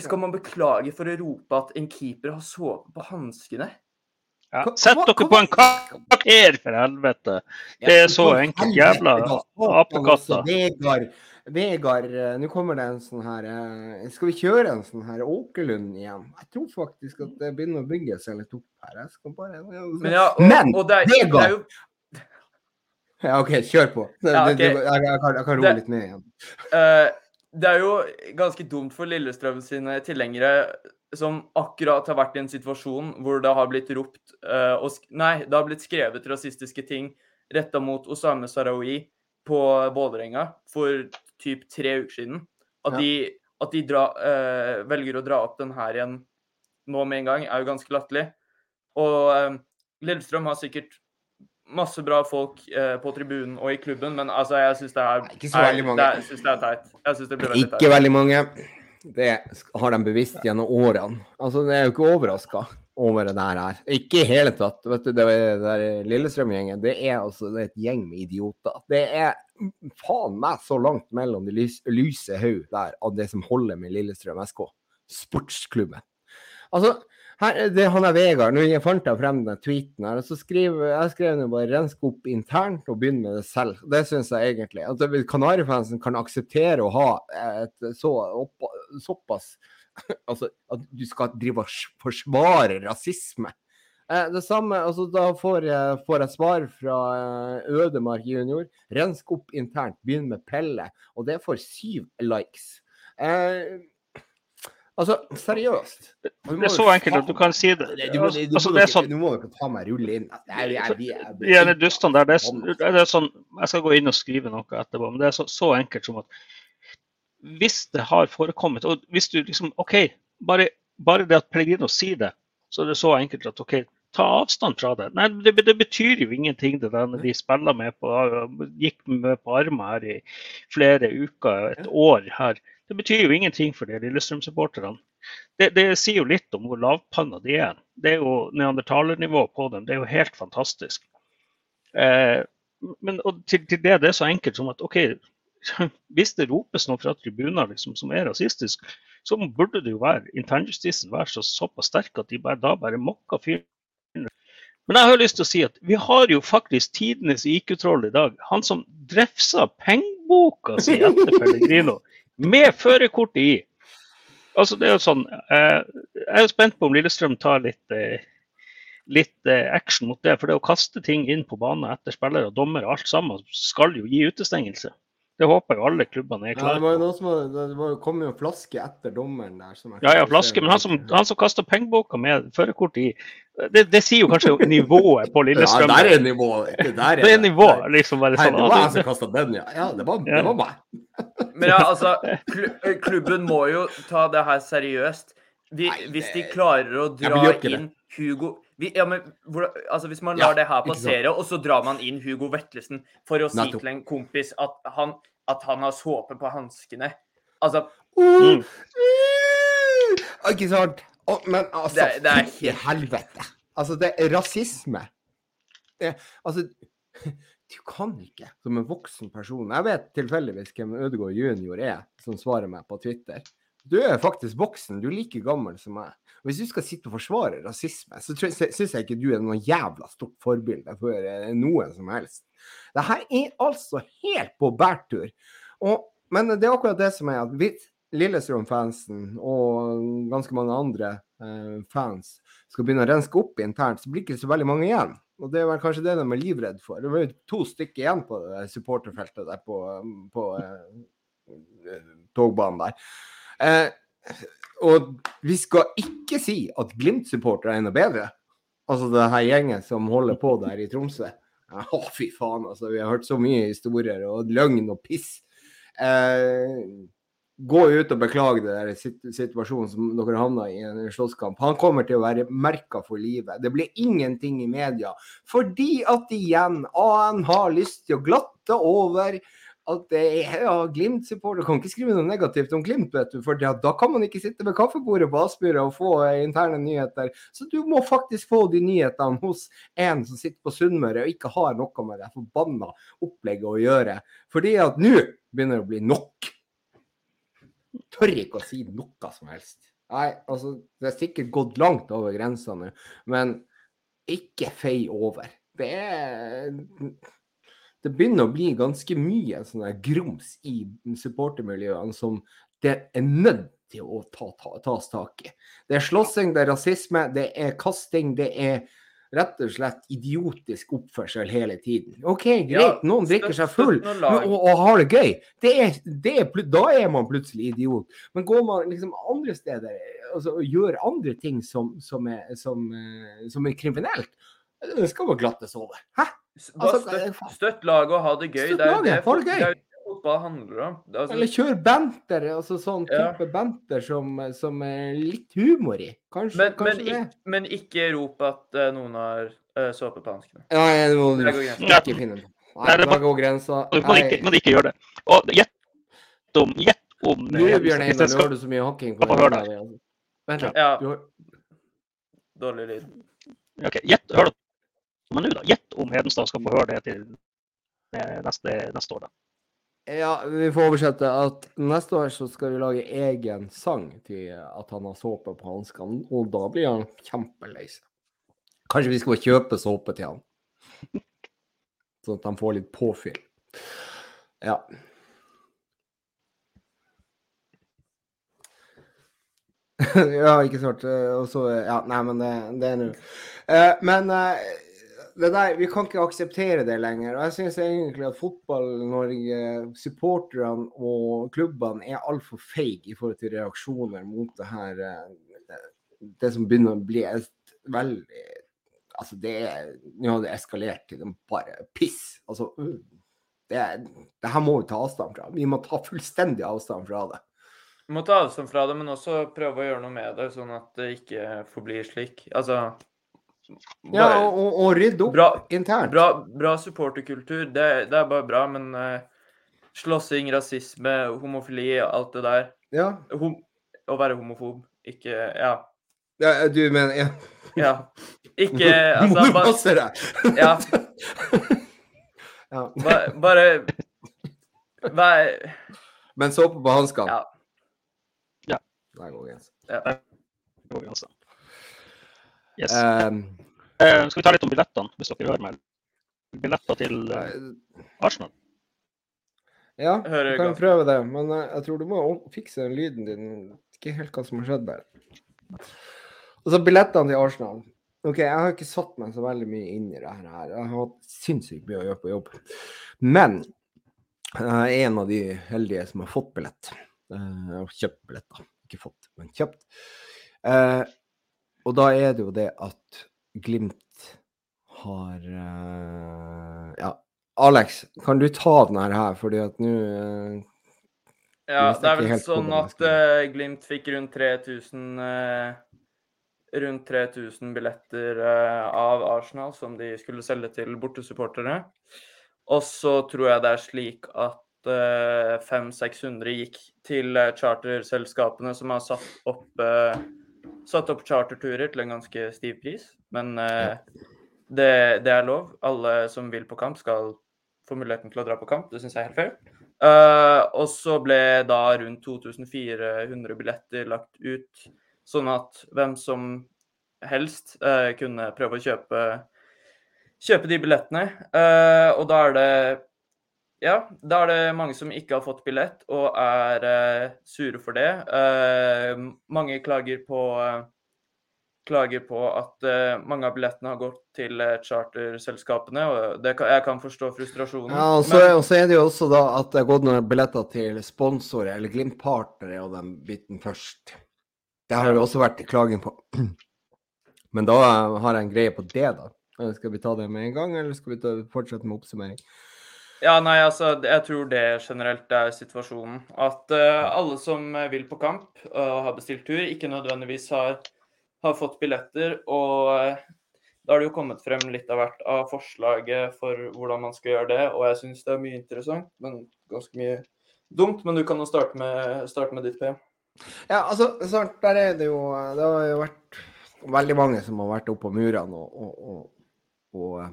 S3: skal man beklage for å rope at en keeper har såpe på hanskene?
S2: Ja. Sett dere på en karakter, for helvete! Det er så enkelt. Jævla apekatter.
S1: Vegard, Vegard, eh, nå kommer det en sånn her eh, Skal vi kjøre en sånn her Åkerlund igjen? Jeg tror faktisk at det begynner å bygge seg litt opp her. Jeg skal bare
S3: Men, ja, og,
S1: Men,
S3: og det, er, det er
S1: Vegard!
S3: jo
S1: Ja, OK, kjør på. Det,
S3: Ja,
S1: okay. det, jeg, jeg, kan, jeg kan roe litt ned igjen.
S3: Uh, det er jo ganske dumt for Lillestrøm sine tilhengere som akkurat har vært i en situasjon hvor det har blitt ropt uh, og Nei, det har blitt skrevet rasistiske ting retta mot Osame Sarawi på Vålerenga for typ tre uker siden. At
S1: Ja.
S3: de, at de dra, uh, velger å dra opp den her igjen nå med en gang, er jo ganske latterlig. Og uh, Lillestrøm har sikkert masse bra folk eh, på tribunen og i klubben, men altså, jeg syns det er
S1: Nei, ikke så veldig mange.
S3: det Jeg syns det er teit. Jeg synes det blir veldig
S1: Ikke veldig mange. Det har de bevisst gjennom årene. Altså, det er jo ikke overraska over det der her. Ikke i hele tatt. Vet du, det der- Lillestrøm-gjengen, det er altså det er et gjeng med idioter. Det er faen meg så langt mellom de lys, lyse haug der av det som holder med Lillestrøm SK. Sportsklubben. Altså, her, det, han er Vegard. Nå fant jeg frem den tweeten her. og så skriver, Jeg skrev nå bare 'rensk opp internt og begynn med det selv'. Det syns jeg egentlig. At Kanarifansen kan akseptere å ha et så opp, såpass [LAUGHS] Altså at du skal drive og forsvare rasisme. Eh, det samme, altså Da får jeg, får jeg svar fra eh, Ødemark junior. Rensk opp internt, begynn med Pelle. Og det får syv likes. Eh, altså, seriøst.
S2: Det er så enkelt at du kan si det.
S1: du må- du
S2: Altså, det er sånn
S1: Nå må dere ta meg rulle inn. Jeg, jeg,
S2: De dustene der, det er, det er sånn Jeg skal gå inn og skrive noe etterpå, men det er så, så enkelt som at hvis det har forekommet Og hvis du liksom OK, bare, bare det at Pellegrino sier det, så er det så enkelt at OK, ta avstand fra det. Nei, det, det betyr jo ingenting, det der når de spiller med på Gikk med på armer her i flere uker, et år her. Det betyr jo ingenting for de Lillestrøm-supporterne. Det, det sier jo litt om hvor lavpanna de er. Det er jo neandertalernivå på dem. Det er jo helt fantastisk. Eh, men til, til det, det er så enkelt som at OK, [LAUGHS] hvis det ropes noe fra tribuner liksom, som er rasistisk, så burde det jo være internjustisen være så, såpass sterk at de bare, da bare mokker fyren. Men jeg har lyst til å si at vi har jo faktisk tidenes IQ-troll i dag. Han som drefsa pengeboka si etter Pellegrino, med førerkortet i. Altså, det er jo sånn, eh, Jeg er jo spent på om Lillestrøm tar litt, eh, litt eh, action mot det. For det å kaste ting inn på banen etter spillere og dommere, alt sammen, skal jo gi utestengelse. Det håper jo alle klubbene er
S1: Ja, det
S2: klare på.
S1: noe som var, det var jo kommet en flaske etter dommeren der. Som
S2: Ja, ja, flaske. Men han som, han som kasta pengeboka med førerkort i, det, det sier jo kanskje nivået på
S1: Ja, der er nivået. Det, der
S2: det er nivå,
S1: Der-
S2: liksom. bare
S1: Hei,
S2: sånn.
S1: det var jeg som kasta den, ja. Ja, det var,
S2: Ja.
S1: det var meg. [LAUGHS]
S3: Men ja, altså, klubben må jo ta det her seriøst. Vi,
S1: Nei,
S3: hvis de klarer å dra
S1: ja, inn det.
S3: Hugo vi, ja, men, hvordan- altså, Hvis man
S1: Ja,
S3: lar det her passere, og så drar man inn Hugo Vetlesen for å si
S1: Nettopp.
S3: til en kompis at han, at han har såpe på hanskene Altså,
S2: Mm.
S1: Uh, Ikke sant? Men altså,
S3: Det- det er helt-
S1: helvete. Altså, det er rasisme. Det, altså, du kan ikke, som en voksen person Jeg vet tilfeldigvis hvem Ødegaard junior er, som svarer meg på Twitter. Du er faktisk voksen, du er like gammel som meg. Og Hvis du skal sitte og forsvare rasisme, så syns jeg ikke du er noe jævla stort forbilde for eh, noen som helst. Det her er altså helt på bærtur. Og, men det er akkurat det som er at hvis Lillestrøm-fansen og ganske mange andre eh, fans skal begynne å renske opp internt, så blir det ikke så veldig mange igjen. Og det er vel kanskje det de er livredd for. Det var jo to stykker igjen på supporterfeltet der på, på eh, togbanen der. Eh, og vi skal ikke si at Glimt-supportere er noe bedre. Altså det her gjengen som holder på der i Tromsø. Å, fy faen, altså. Vi har hørt så mye historier og løgn og piss. Eh, gå ut og beklage det der situasjonen som dere havna i en slåsskamp. Han kommer til å være merka for livet. Det blir ingenting i media. Fordi at igjen, AN har lyst til å glatte over at ja, Glimt-supporter kan ikke skrive noe negativt om Glimt, vet du. For da kan man ikke sitte ved kaffebordet på Aspmyra og få eh, interne nyheter. Så du må faktisk få de nyhetene hos en som sitter på Sunnmøre og ikke har noe med det forbanna opplegget å gjøre. Fordi at nå begynner det å bli nok. Tør ikke å si noe som helst. Nei, altså, det er sikkert gått langt over grensa nå, men ikke fei over. Det er det begynner å bli ganske mye sånn grums i supportermiljøene som det er nødt til å ta, ta, tas tak i. Det er slåssing, det er rasisme, det er kasting, det er rett og slett idiotisk oppførsel hele tiden. OK, greit,
S3: Ja,
S1: noen drikker seg full og, og har det gøy. Det er, det er, da er man plutselig idiot. Men går man liksom andre steder altså, og gjør andre ting som, som, er, som, eh, som er kriminelt, det skal man glattes over. Hæ? Altså, er
S3: støtt,
S1: faen-
S3: støtt laget og ha det gøy.
S1: Støtt
S3: er
S1: laget,
S3: det,
S1: ha det gøy.
S3: det er det fotball handler om. Er altså,
S1: Eller kjør banter, altså sånn
S3: Ja.
S1: type banter som, som er litt humor i. Kanskje,
S3: men, men,
S1: kanskje det.
S3: ikk- men ikke rop at uh, noen har uh, såpe på hanskene.
S1: Ja, jeg må
S3: du går
S1: ikke finne på. Nei,
S2: det
S1: da går grensa.
S2: Man ikke, man ikke gjør det. Og gjett om, gjett om
S1: Nå,
S2: eh,
S1: Bjørn Einar, nå har du så mye hakking på altså. Vent litt.
S3: Ja, dårlig lyd.
S2: Ok, gjett, hør da. Men nå da, gjett om Hedenstad skal få høre det til eh, neste, neste år da.
S1: Ja, vi får oversette at neste år så skal vi lage egen sang til at han har såpe på hanskene, og da blir han kjempelei seg. Kanskje vi skal bare kjøpe såpe til han, [LAUGHS] sånn at han får litt påfyll. Ja. [LAUGHS] ja, ikke sant. Eh, Og så Ja, nei, men det, det er nå Eh, Men eh, det der, vi kan ikke akseptere det lenger. Og jeg syns egentlig at Fotball-Norge, supporterne og klubbene er altfor feige i forhold til reaksjoner mot det her eh, Det som begynner å bli et veldig Altså, det er Nå har det eskalert til en bare piss. Altså, uh, det, det her må vi ta avstand fra. Vi må ta fullstendig avstand fra det.
S3: Vi må ta avstand fra det, men også prøve å gjøre noe med det, sånn at det ikke forblir slik. Altså
S1: Ja,
S3: bare-
S1: og, og, og rydde opp
S3: Bra,
S1: internt.
S3: bra, bra supporterkultur, det, det er bare bra, men uh, slåssing, rasisme, homofili, alt det der
S1: Ja.
S3: Hom Å være homofob, ikke Ja.
S1: ja, du mener ja.
S3: ja. Ikke [LAUGHS]
S1: Må
S3: Altså,
S1: du
S3: bare,
S1: passe deg!
S3: ja,
S1: ja.
S3: ba, bare Vær
S1: Men så på hanskene.
S3: Ja.
S1: Der går grensa.
S2: Det går altså. Yes.
S1: Um,
S2: uh, skal vi ta litt om billettene, hvis dere hører meg? Billetter til uh, Arsenal.
S1: Ja, du kan
S3: godt.
S1: prøve det, men eh, jeg tror du må fikse den lyden din. Ikke helt hva som har skjedd der. Og så billettene til Arsenal. OK, jeg har ikke satt meg så veldig mye inn i det her. Jeg har hatt sinnssykt mye å gjøre på jobb. Men jeg er en av de heldige som har fått billett. Eh, Jeg har kjøpt billetter. Ikke fått, men kjøpt. Og da er det jo det at Glimt har uh, Ja, Alex, kan du ta den her, fordi at nå uh,
S3: Ja, det er vel sånn at eh, Glimt fikk rundt 3000 eh, Rundt 3000 billetter av Arsenal som de skulle selge til bortesupportere. Og så tror jeg det er slik at uh, 500-600 gikk til charterselskapene som har satt opp, satt opp charterturer til en ganske stiv pris. Men eh, det, det er lov. Alle som vil på kamp, skal få muligheten til å dra på kamp. Det syns jeg er helt fair. Eh, og så ble da rundt 2400 billetter lagt ut, sånn at hvem som helst eh, kunne prøve å kjøpe, kjøpe de billettene. Eh, og da er det ja, da er det mange som ikke har fått billett og er uh, sure for det. Uh, mange klager på uh, klager på at mange av billettene har gått til charterselskapene. og det kan, Jeg kan forstå frustrasjonen.
S1: Ja, og så,
S3: men-
S1: og så er det jo også da at det har gått noen billetter til sponsorer eller Glimt-partnere og den biten først. Det har det også vært klaging på. [CLEARS THROAT] Men da har jeg en greie på det, da. Skal vi ta det med en gang, eller skal vi ta, fortsette med oppsummering?
S3: Ja, nei, altså, jeg tror det generelt er situasjonen. At uh, alle som eh, vil på kamp og har bestilt tur, ikke nødvendigvis har, har fått billetter. Og uh, da har det jo kommet frem litt av hvert av forslaget for hvordan man skal gjøre det. Og jeg syns det er mye interessant, men ganske mye dumt. Men du kan jo starte med, starte med ditt, PM.
S1: Ja, altså, sant, der er det jo Det har jo vært veldig mange som har vært oppe på murene og, og, og, og eh,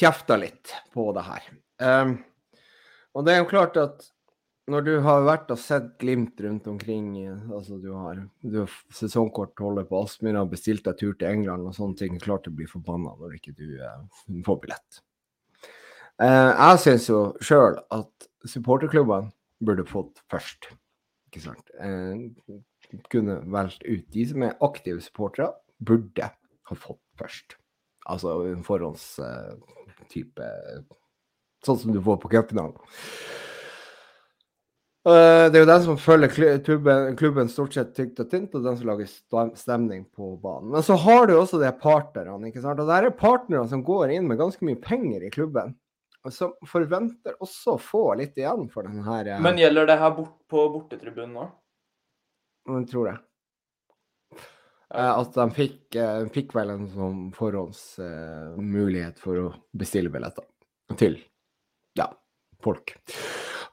S1: kjefta litt på det her. Ehm, og det er jo klart at når du har vært og sett Glimt rundt omkring, eh, altså du har, du har sesongkortholder på Aspmyra og bestilt deg tur til England og sånne ting, klart du blir forbanna når ikke du eh, får billett. Eh, jeg syns jo sjøl at supporterklubbene burde fått først. Ikke sant? Eh, kunne valgt ut. De som er aktive supportere, burde ha fått først. Altså en forhåndstype Sånn som du får på cupfinalen. Eh, det er jo den som følger klubben, klubben stort sett tykt og tynt, og den som lager stemning på banen. Men så har du også de partnerne. ikke sant? Og der er partnere som går inn med ganske mye penger i klubben. Og som forventer også å få litt igjen for den her eh,
S3: Men gjelder det her bort, på bortetribunen nå?
S1: Jeg tror det. Eh, At de fikk, fikk vel en sånn forhåndsmulighet for å bestille billetter til ja, folk.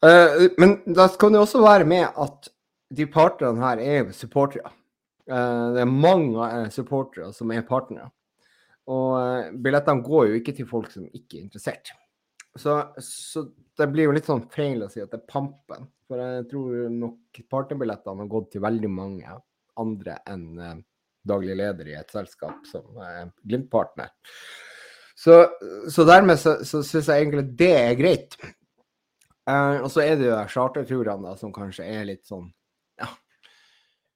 S1: Uh, men da kan det også være med at de partnerne her er supportere. Uh, det er mange eh, supportere som er partnere. Og uh, billettene går jo ikke til folk som ikke er interessert. Så, så det blir jo litt sånn feil å si at det er pampen. For jeg tror nok partnerbillettene har gått til veldig mange andre enn daglig leder i et selskap som er Glimt-partner. Så, så dermed så, så syns jeg egentlig det er greit. Eh, og så er det jo de charterturene som kanskje er litt sånn ja.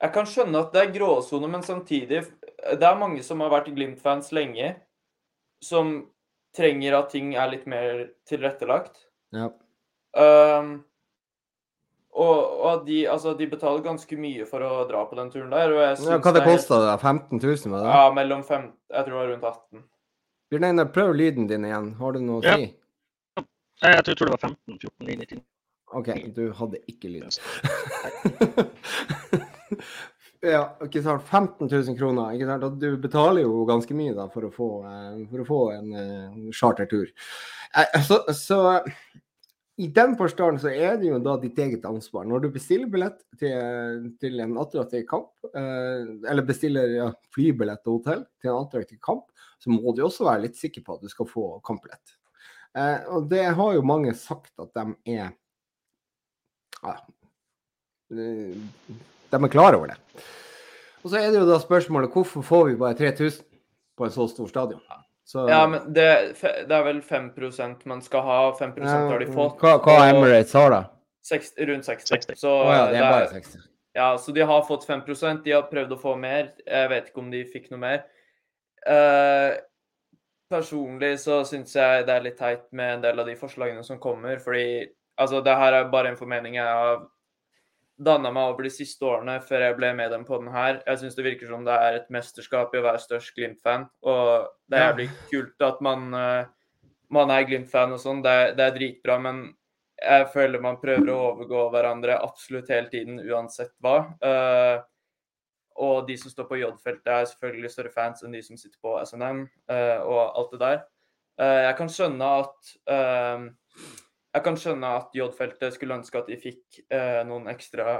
S3: Jeg kan skjønne at det er gråsone, men samtidig Det er mange som har vært Glimt-fans lenge, som trenger at ting er litt mer tilrettelagt.
S1: Ja.
S3: Um, og, og at de, altså, de betaler ganske mye for å dra på den turen der. Og jeg
S1: ja hva det kosta det? 15 000? Var det?
S3: Ja, mellom fem Jeg tror det var rundt 18.
S1: Bjørn Einar, prøv lyden din igjen. Har du noe å
S2: Ja.
S1: si?
S2: Nei, Jeg tror, det var 15 14 999.
S1: OK, du hadde ikke lyd. [LAUGHS] ja, ikke sant. 15 000 kroner. ikke sant? Og du betaler jo ganske mye da for å få, eh, for å få en eh, chartertur. Eh, så, så i den forstand så er det jo da ditt eget ansvar. Når du bestiller billett til, til en attraktiv kamp, eller bestiller ja, flybillett og hotell til en attraktiv kamp, så må du også være litt sikker på at du skal få kampbillett. Eh, og det har jo mange sagt at de er ja, eh, de er klar over det. Og så er det jo da spørsmålet hvorfor får vi bare 3000 på en så stor stadion. Så,
S3: Ja, men det, det er vel 5 man skal ha. 5% har de fått.
S1: Hva, hva Emirates har, da?
S3: seks- rundt 60.
S2: 60.
S3: Så,
S1: oh, ja,
S3: det
S1: er bare
S3: er-
S1: 60.
S3: Ja, så de har fått 5 De har prøvd å få mer. Jeg vet ikke om de fikk noe mer. Eh, personlig så syns jeg det er litt teit med en del av de forslagene som kommer, fordi altså, det her er bare en formening jeg har danna meg over de siste årene før jeg ble med dem på den her. Jeg syns det virker som det er et mesterskap i å være størst Glimt-fan, og det er jævlig kult at man, eh, man er Glimt-fan og sånn. Det, det er dritbra, men jeg føler man prøver å overgå hverandre absolutt hele tiden, uansett hva. Eh, og de som står på J-feltet, er selvfølgelig større fans enn de som sitter på SNM eh, og alt det der. Eh, jeg kan skjønne at eh, Jeg kan skjønne at J-feltet skulle ønske at de fikk noen ekstra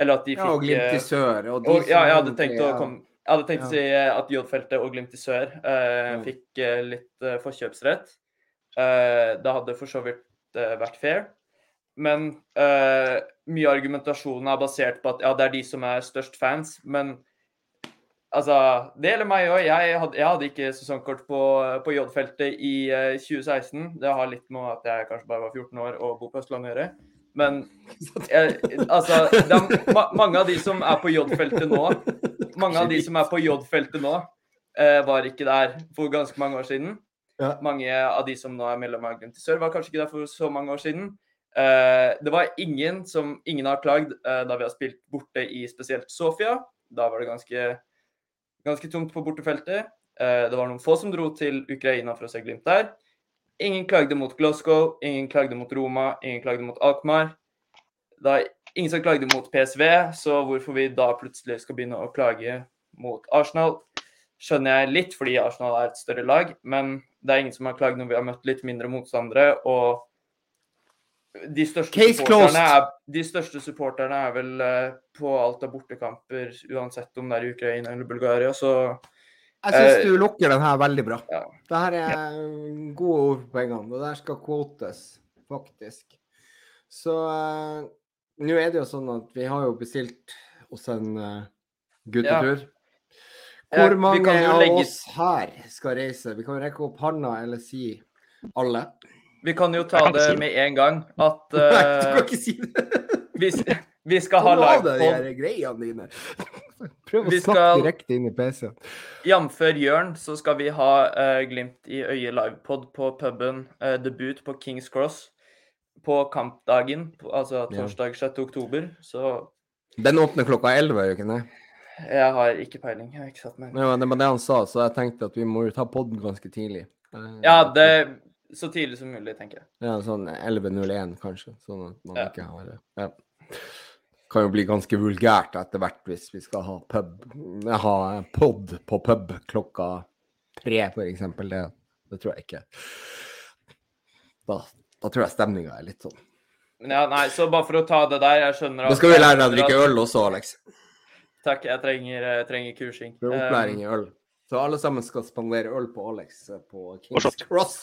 S3: Eller at de fikk
S1: Ja, og Glimt i sør. Og
S3: og, ja, jeg hadde tenkt å komme jeg hadde tenkt å si at J-feltet og Glimt i sør eh, fikk eh, litt eh, forkjøpsrett. Eh, det hadde for så vidt vært fair. Men uh, mye av argumentasjonen er basert på at ja, det er de som er størst fans. Men altså Det gjelder meg òg. Jeg, jeg hadde ikke sesongkort på, på J-feltet i uh, 2016. Det har litt med at jeg kanskje bare var 14 år og bor på Østlandet å gjøre. Men jeg, altså det er ma Mange av de som er på J-feltet nå, mange av de som er på J-feltet nå, uh, var ikke der for ganske mange år siden.
S1: Ja.
S3: Mange av de som nå er Glimt i Sør, var kanskje ikke der for så mange år siden. Eh, det var ingen som Ingen har klagd eh, da vi har spilt borte i spesielt Sofia. Da var det ganske, ganske tungt på bortefeltet. Eh, det var noen få som dro til Ukraina for å se Glimt der. Ingen klagde mot Glasgow, ingen klagde mot Roma, ingen klagde mot Alkmaar. Det er ingen som klagde mot PSV, så hvorfor vi da plutselig skal begynne å klage mot Arsenal, skjønner jeg litt, fordi Arsenal er et større lag. Men det er ingen som har klagd når vi har møtt litt mindre motstandere. og de største, er, de største supporterne er vel eh, på alt av bortekamper, uansett om det er i Ukraina eller Bulgaria. Så
S1: Jeg syns
S3: Eh,
S1: du lukker den her veldig bra.
S3: Ja.
S1: Det her er gode ord på en gang, og Det her skal kvotes, faktisk. Så eh, nå er det jo sånn at vi har jo bestilt oss en uh, guttetur.
S3: Ja,
S1: Hvor mange
S3: kan jo
S1: av
S3: legge-
S1: oss her skal reise? Vi kan rekke opp handa eller si alle.
S3: Vi kan jo ta
S2: kan
S3: det
S2: si
S3: med en gang at [LAUGHS]
S1: Nei, du
S3: eh,
S1: kan ikke si det! [LAUGHS]
S3: vi, vi skal ha livepod. [LAUGHS]
S1: Prøv å
S3: Vi
S1: snakke
S3: skal-
S1: direkte inn i PC-en.
S3: Jf. Jørn så skal vi ha uh, Glimt i øyet livepod på puben uh, debut på Kings Cross på kampdagen, altså torsdag 6. oktober. Så
S1: Den åpner klokka 11, gjør ikke det?
S3: jeg har ikke peiling. Jeg har ikke satt meg inn.
S1: Det var det han sa, så jeg tenkte at vi må ta podden ganske tidlig.
S3: Ja, det så tidlig som mulig, tenker jeg.
S1: Ja, sånn 11.01 kanskje, sånn at man
S3: Ja.
S1: ikke har det. Ja. Kan jo bli ganske vulgært etter hvert hvis vi skal ha pub, ha pod på pub klokka tre, eksempel. Det, det tror jeg ikke. Da, da tror jeg stemninga er litt sånn.
S3: Men ja, nei, så bare for å ta det der, jeg skjønner
S1: Da skal vi lære deg å drikke øl også, Alex.
S3: Takk, jeg trenger, jeg trenger kursing.
S1: For opplæring
S3: Um,
S1: i øl. Så alle sammen skal spandere øl på Alex eh, på Kings. Cross.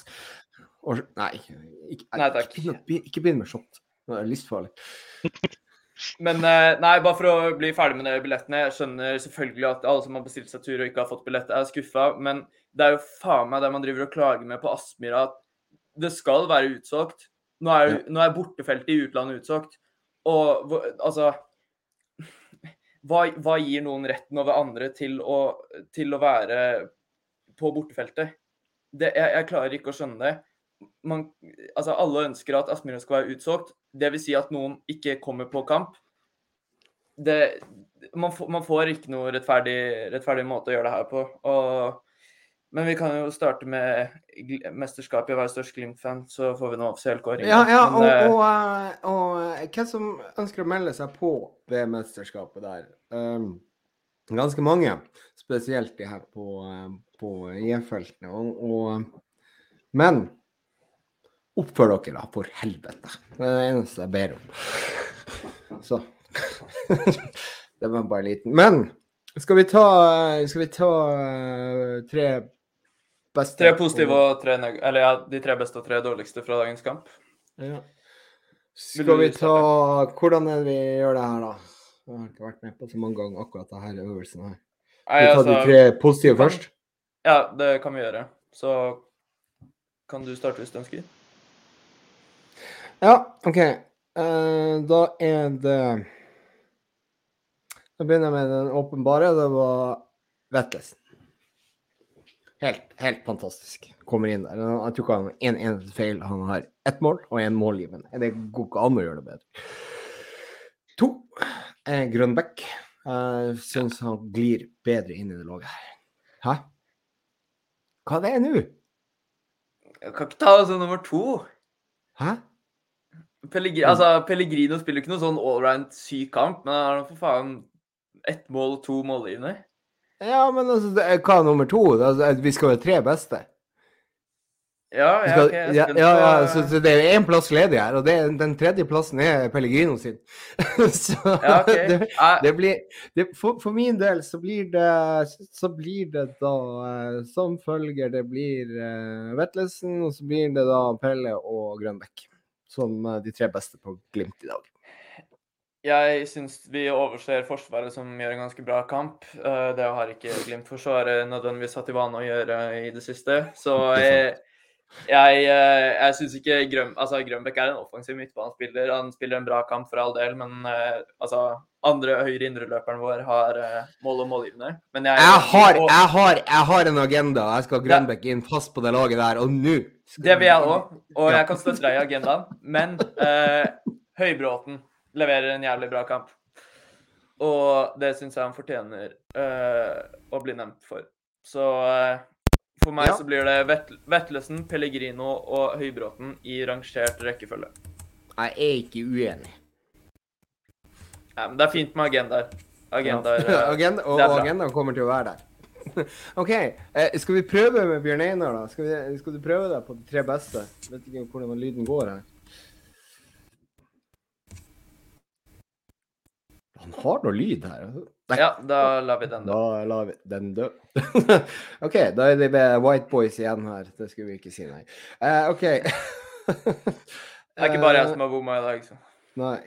S1: Og, nei, ikke,
S3: Nei.
S1: Ikke, ikke begynn med shot. Det er livsfarlig. [LAUGHS]
S3: Men eh, nei, bare for å bli ferdig med de billettene. Jeg skjønner selvfølgelig at alle som har bestilt seg tur og ikke har fått billett, er skuffa. Men det er jo faen meg det man driver og klager med på Aspmyra, at det skal være utsolgt. Nå er, ja. nå er bortefeltet i utlandet utsolgt. Og altså [LAUGHS] hva, hva gir noen retten over andre til å, til å være på bortefeltet? Det, jeg, jeg klarer ikke å skjønne det. Man, altså alle ønsker at Aspmyra skal være utsolgt. Det vil si at noen ikke kommer på kamp. Det, man, får, man får ikke noe rettferdig, rettferdig måte å gjøre det her på. Og, men vi kan jo starte med mesterskapet i å være størst Glimt-fan, så får vi noe offisiell kåring.
S1: Ja, ja og,
S3: Men,
S1: og, eh, og eh, hvem som ønsker å melde seg på det mesterskapet der? Um, ganske mange, spesielt de her på, eh, på J-feltene. Og, og, men oppfør dere, da, for helvete. Det er det eneste jeg ber om. Så [LAUGHS] Det var bare liten. Men skal vi ta, skal vi ta eh, tre beste
S3: Tre positive og tre neg... Eller ja, de tre beste og tre dårligste fra dagens kamp.
S1: Ja. Skal vi ta Hvordan er det vi gjør det her, da? Jeg har ikke vært med på så mange ganger akkurat denne øvelsen her. Vi tar de
S3: altså,
S1: tre positive først.
S3: Ja, det kan vi gjøre. Så kan du starte hvis du ønsker.
S1: Ja, OK. Uh, da er det Da begynner jeg med den åpenbare. Det var Vettlesen. Helt, helt fantastisk. Kommer inn der. Jeg tror ikke han har én en, eneste feil. Han har ett mål og én målgivende. Det går ikke an å gjøre det bedre. To er Grønbekk. Jeg syns han glir bedre inn i det laget her. Hæ? Hva er det nå?
S3: Jeg kan ikke ta altså nummer to.
S1: Hæ?
S3: Pellegri altså, Pellegrino spiller jo ikke noen sånn allround syk kamp, men han har for faen ett mål og to målgivende.
S1: Ja, men altså, det er, hva er nummer to? Altså, vi skal være tre beste.
S3: Ja, ja,
S1: skal,
S3: ok.
S1: ja, ja, ja, så, så det er én plass ledig her, og det, den tredje plassen er Pellegrino sin. [LAUGHS] så
S3: Ja, ok.
S1: det, det blir det, for, for min del så blir det så blir det da eh, som følger Det blir uh, Vetlesen, og så blir det da Pelle og Grønbæk som eh, de tre beste på Glimt i dag.
S3: Jeg syns vi overser Forsvaret, som gjør en ganske bra kamp. Eh, Det har ikke Glimt-forsvaret nødvendigvis hatt i vane å gjøre i det siste. Så jeg, jeg, eh, jeg syns ikke Grøn, altså Grønbæk er en offensiv midtbanespiller. Han spiller en bra kamp for all del, men eh, altså andre høyre indreløperen vår har eh, mål og målgivende. Men jeg,
S1: Jeg har, jeg, har, jeg har en agenda. Jeg skal ha Grønbæk inn fast på det laget der, og nå
S3: Det vil jeg òg, og jeg kan støtte deg i agendaen. Men eh, Høybråten leverer en jævlig bra kamp. Og det syns jeg han fortjener eh, å bli nevnt for. Så eh, for meg
S1: Ja.
S3: så blir det Vet Vetlesen, Pellegrino og Høybråten i rangert rekkefølge.
S1: Jeg er ikke uenig.
S3: Ja, men det er fint med agendaer. Agendaer
S1: Ja.
S3: eh, [LAUGHS]
S1: Agenda, og agendaen kommer til å være der. [LAUGHS] OK, eh, skal vi prøve med Bjørn Einar, da? Skal, vi, skal du prøve deg på de tre beste? Vet ikke hvordan lyden går her. Han har noe lyd her. Nei,
S3: Ja, da lar vi den, dø.
S1: Da lar vi den dø. [LAUGHS] OK, da er det med White Boys igjen her. Det skulle vi ikke si, nei. Uh, OK. [LAUGHS]
S3: Det er ikke bare jeg som har bomma i dag. Så.
S1: Nei.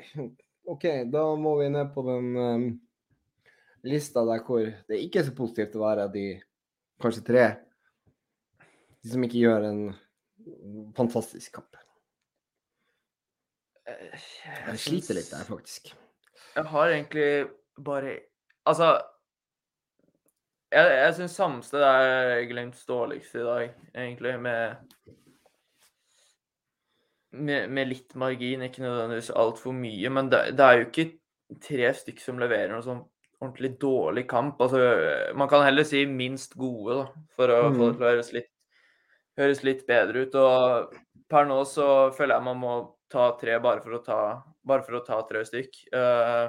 S1: OK, da må vi ned på den um, lista der hvor det ikke er så positivt å være de kanskje tre de som ikke gjør en fantastisk kamp.
S3: Eh,
S1: Jeg sliter litt der, faktisk.
S3: Jeg har egentlig bare Altså Jeg, jeg syns Samsted er Glimts dårligste i dag, egentlig, med med, med litt margin, ikke nødvendigvis altfor mye. Men det, det er jo ikke tre stykk som leverer noe sånn ordentlig dårlig kamp. Altså, man kan heller si minst gode, da, for å få det
S1: Mm.
S3: til å høres litt, høres litt bedre ut. Og per nå så føler jeg man må ta tre bare for å ta, for å ta tre stykk. Eh,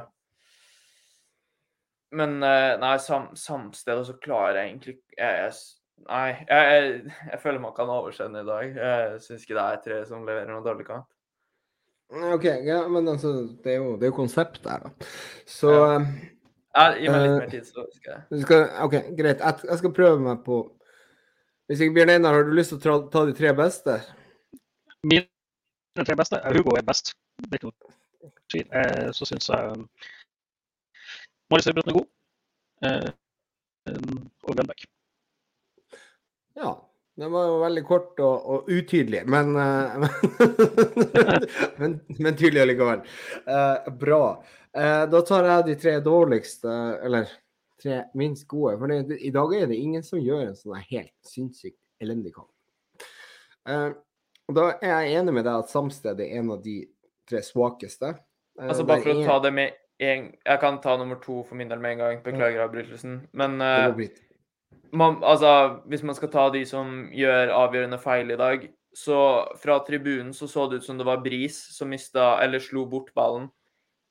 S3: men eh, nei, sam, samstedet så klarer jeg egentlig jeg, jeg, Nei, jeg, jeg, jeg føler man kan oversende i dag. Jeg syns ikke det er tre som leverer noe dårlig kamp.
S1: OK, ja, men altså, det er jo, det er jo konsept der, da. Så
S3: Ja. Eh, gi meg litt
S1: Eh,
S3: mer tid, så skal jeg
S1: skal, OK, greit. Jeg, jeg skal prøve meg på Hvis ikke Bjørn Einar, har du lyst til å ta, ta de tre beste?
S2: Mine tre beste Hugo er best. Det er ikke noe tvil. Eh, Så syns jeg Marius Høybråten er god. Eh, og Grønbæk.
S1: Ja. Den var jo veldig kort og, og utydelig, men, men, [LAUGHS] men, men tydelig allikevel. Eh, bra. Eh, da tar jeg de tre dårligste, eller tre minst gode. For det, i dag er det ingen som gjør en sånn helt sinnssykt elendig kamp. Eh, da er jeg enig med deg at Samsted er en av de tre svakeste. Eh,
S3: Altså bare for å ta det med en Jeg kan ta nummer to for min del med en gang. Beklager avbrytelsen. Men
S1: bra.
S3: man, altså, hvis man skal ta de som gjør avgjørende feil i dag, så fra tribunen så så det ut som det var Bris som mista eller slo bort ballen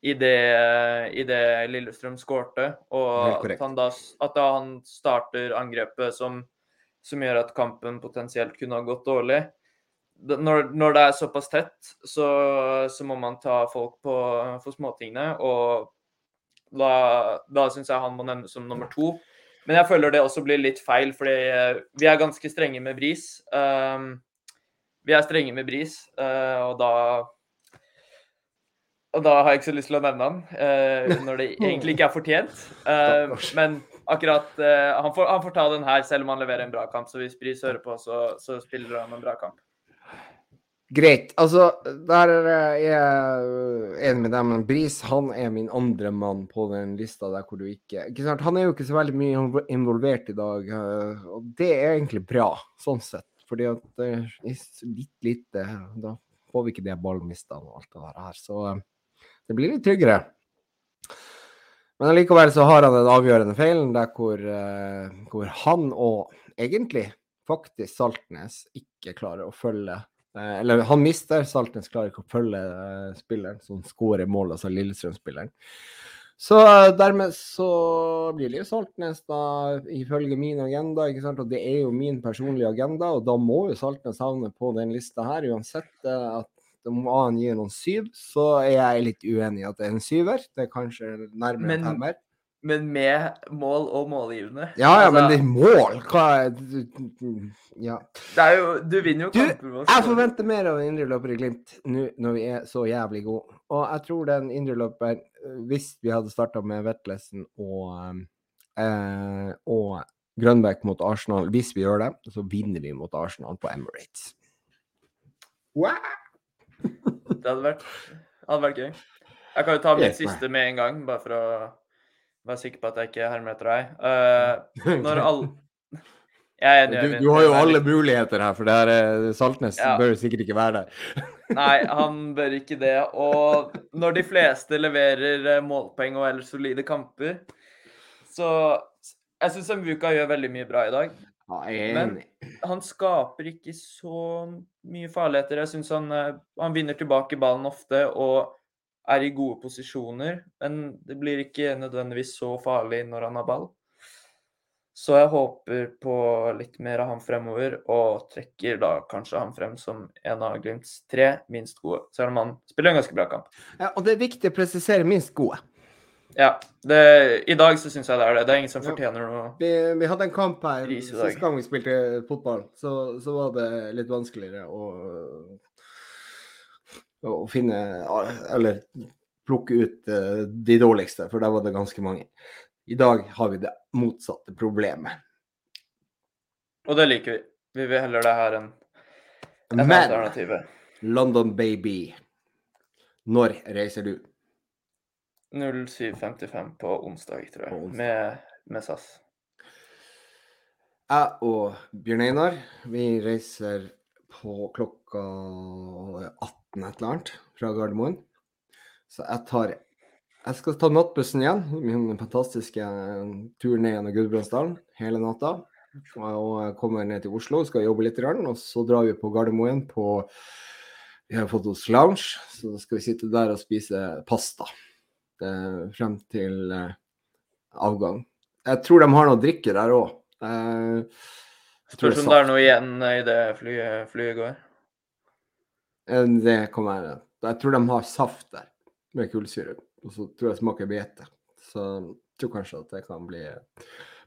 S3: idet det Lillestrøm skårte, og at, han da, at da han starter angrepet som, som gjør at kampen potensielt kunne ha gått dårlig. Når, når det er såpass tett, så, så må man ta folk på for småtingene, og da, da syns jeg han må nevnes som nummer to. Men jeg føler det også blir litt feil, fordi eh, vi er ganske strenge med Bris. Um, vi er strenge med Bris, uh, og da Og da har jeg ikke så lyst til å nevne han, uh, når det [LAUGHS] egentlig ikke er fortjent.
S1: Uh,
S3: men akkurat han, får, han får ta den her selv om han leverer en bra kamp. Så hvis Bris hører på, så, så spiller han en bra kamp.
S1: Greit. Altså, der er jeg enig med deg, men Bris han er min andre mann på den lista der hvor du ikke ikke sant? Han er jo ikke så veldig mye involvert i dag, eh, og det er egentlig bra, sånn sett. Fordi at det er litt lite Da får vi ikke de ballmistene og alt det der her. Så eh, det blir litt tryggere. Men allikevel så har han den avgjørende feilen der hvor, eh, hvor han og egentlig faktisk Saltnes ikke klarer å følge eh, Eller han mister, Saltnes klarer ikke å følge eh, spilleren som skårer mål, altså Lillestrøm-spilleren. Så eh, dermed så blir jo Saltnes, da, ifølge min agenda. ikke sant? Og det er jo min personlige agenda, og da må jo Saltnes havne på den lista her, uansett eh, at om han gir noen syv, så er jeg litt uenig i at det er en syver. Det er kanskje nærmere en femmer.
S3: Men med mål og målgivende.
S1: Ja, ja, men det
S3: Altså,
S1: er mål! Hva er Ja.
S3: det er jo, du vinner jo
S1: Du,
S3: å
S1: Jeg forventer mer av en indreløper i Glimt nå når vi er så jævlig gode. Og jeg tror den indreløperen, hvis vi hadde starta med Vetlesen og, eh, og Grønbæk mot Arsenal, hvis vi gjør det, så vinner vi mot Arsenal på Emirates. Wow!
S3: Det hadde vært, hadde vært gøy. Jeg kan jo ta mitt
S1: yes,
S3: siste med en gang, bare for å være sikker på at jeg ikke hermer etter deg. Uh, [LAUGHS] når alle [LAUGHS] Jeg enig.
S1: Du, du har jo alle muligheter her, for det er Saltnes
S3: Ja.
S1: bør sikkert ikke være der. [LAUGHS]
S3: Nei, han bør ikke det. Og når de fleste leverer eh, målpoeng og ellers solide kamper, så Jeg syns Mvuka gjør veldig mye bra i dag.
S1: Jeg
S3: Men- Han skaper ikke så mye farligheter. Jeg syns han, eh, han vinner tilbake ballen ofte og er i gode posisjoner. Men det blir ikke nødvendigvis så farlig når han har ball. Så jeg håper på litt mer av han fremover, og trekker da kanskje han frem som en av Glimts tre minst gode. Selv om han spiller en ganske bra kamp.
S1: Ja, og det er viktig å presisere minst gode.
S3: Ja, det, I dag så syns jeg det er det. Det er ingen som
S1: Ja.
S3: fortjener noe
S1: Vi, vi hadde en kamp her sist gang vi spilte fotball, så, så var det litt vanskeligere å, å finne Eller plukke ut eh, de dårligste, for der var det ganske mange. I dag har vi det motsatte problemet.
S3: Og det liker vi. Vi vil heller det her enn enn
S1: Men
S3: alternativet.
S1: London Baby, når reiser du?
S3: 07.55 på onsdag, tror jeg.
S1: onsdag.
S3: Med, med SAS.
S1: Jeg og Bjørn Einar, vi reiser på klokka 18 et eller annet fra Gardermoen. Så jeg tar Jeg skal ta nattbussen igjen. Min fantastiske tur ned gjennom Gudbrandsdalen hele natta. Og kommer ned til Oslo, skal jobbe litt, og så drar vi på Gardermoen på Vi har fått oss lounge, så da skal vi sitte der og spise pasta eh, frem til eh, avgang. Jeg tror de har noe drikke der òg.
S3: Spørs om det er noe igjen i det flyet, flyet går.
S1: Eh, Det kan være. Jeg tror de har saft der med kullsyre. Og så tror jeg smaker hvete. Så jeg tror kanskje at det kan bli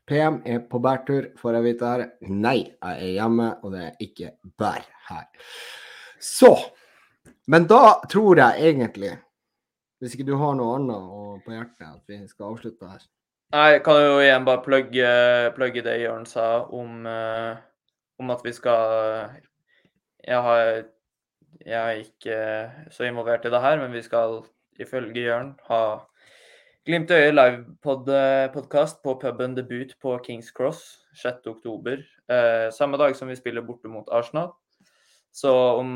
S1: PM er på bærtur, får jeg vite her. Nei, jeg er hjemme, og det er ikke bær her. Så Men da tror jeg egentlig, hvis ikke du har noe annet på hjertet, at vi skal avslutte her.
S3: Nei, jeg kan jo igjen bare plugge, plugge det Jørn sa om, eh, om at vi skal Jeg har jeg er ikke så involvert i det her, men vi skal ifølge Jørn ha Glimt i øyet livepodkast på puben Debut på Kings Cross 6.10. Eh, samme dag som vi spiller borte mot Arsenal. Så om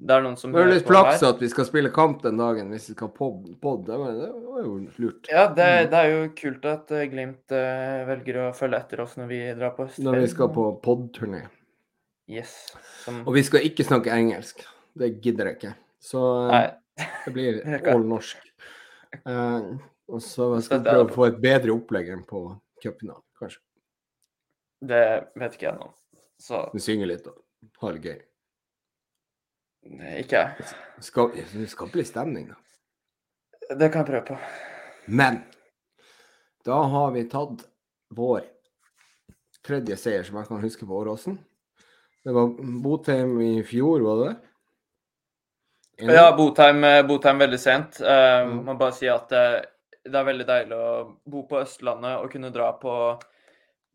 S3: det er noen som
S1: Det er litt flaks at vi skal spille kamp den dagen hvis vi skal pod. pod. Det, var, jo lurt.
S3: Ja, det, det er jo kult at eh, Glimt eh, velger å følge etter oss når vi drar på
S1: Når vi skal på pod-turné.
S3: Yes. Som,
S1: Og vi skal ikke snakke engelsk. Det gidder jeg ikke. Så eh,
S3: nei,
S1: det blir [LAUGHS] all norsk. Uh, og så skal vi prøve å få et bedre opplegg enn på cupfinalen, kanskje.
S3: det vet ikke jeg nå. Så
S1: Du synger litt og har det gøy.
S3: Nei, ikke jeg.
S1: Skal, det skal bli stemning, da.
S3: Det kan jeg prøve på.
S1: Men da har vi tatt vår tredje seier, som jeg kan huske på Åråsen. Det var Botheim i fjor, var det? Enig?
S3: Ja, Botheim, eh, Botheim veldig sent. Uh,
S1: Mm.
S3: Må bare si at eh, det er veldig deilig å bo på Østlandet og kunne dra på,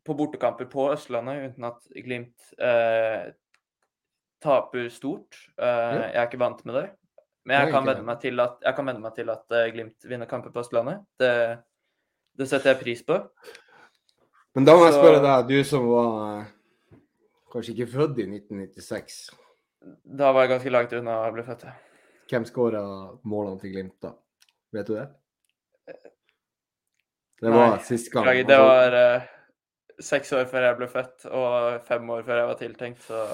S3: på bortekamper på Østlandet uten at Glimt eh, taper stort. Eh, Jeg er ikke vant med det. Men jeg kan
S1: vende
S3: venne meg til at, meg til at Glimt vinner kamper på Østlandet. Det, det setter jeg pris på.
S1: Men da må jeg spørre deg, du som var kanskje ikke født i 1996.
S3: Da var jeg ganske langt unna å bli født. ja.
S1: Hvem skåra målene til Glimt da? Vet du det? Det var
S3: Nei,
S1: sist gang.
S3: Beklager, det
S1: altså.
S3: var uh, seks år før jeg ble født, og fem år før jeg var tiltenkt, så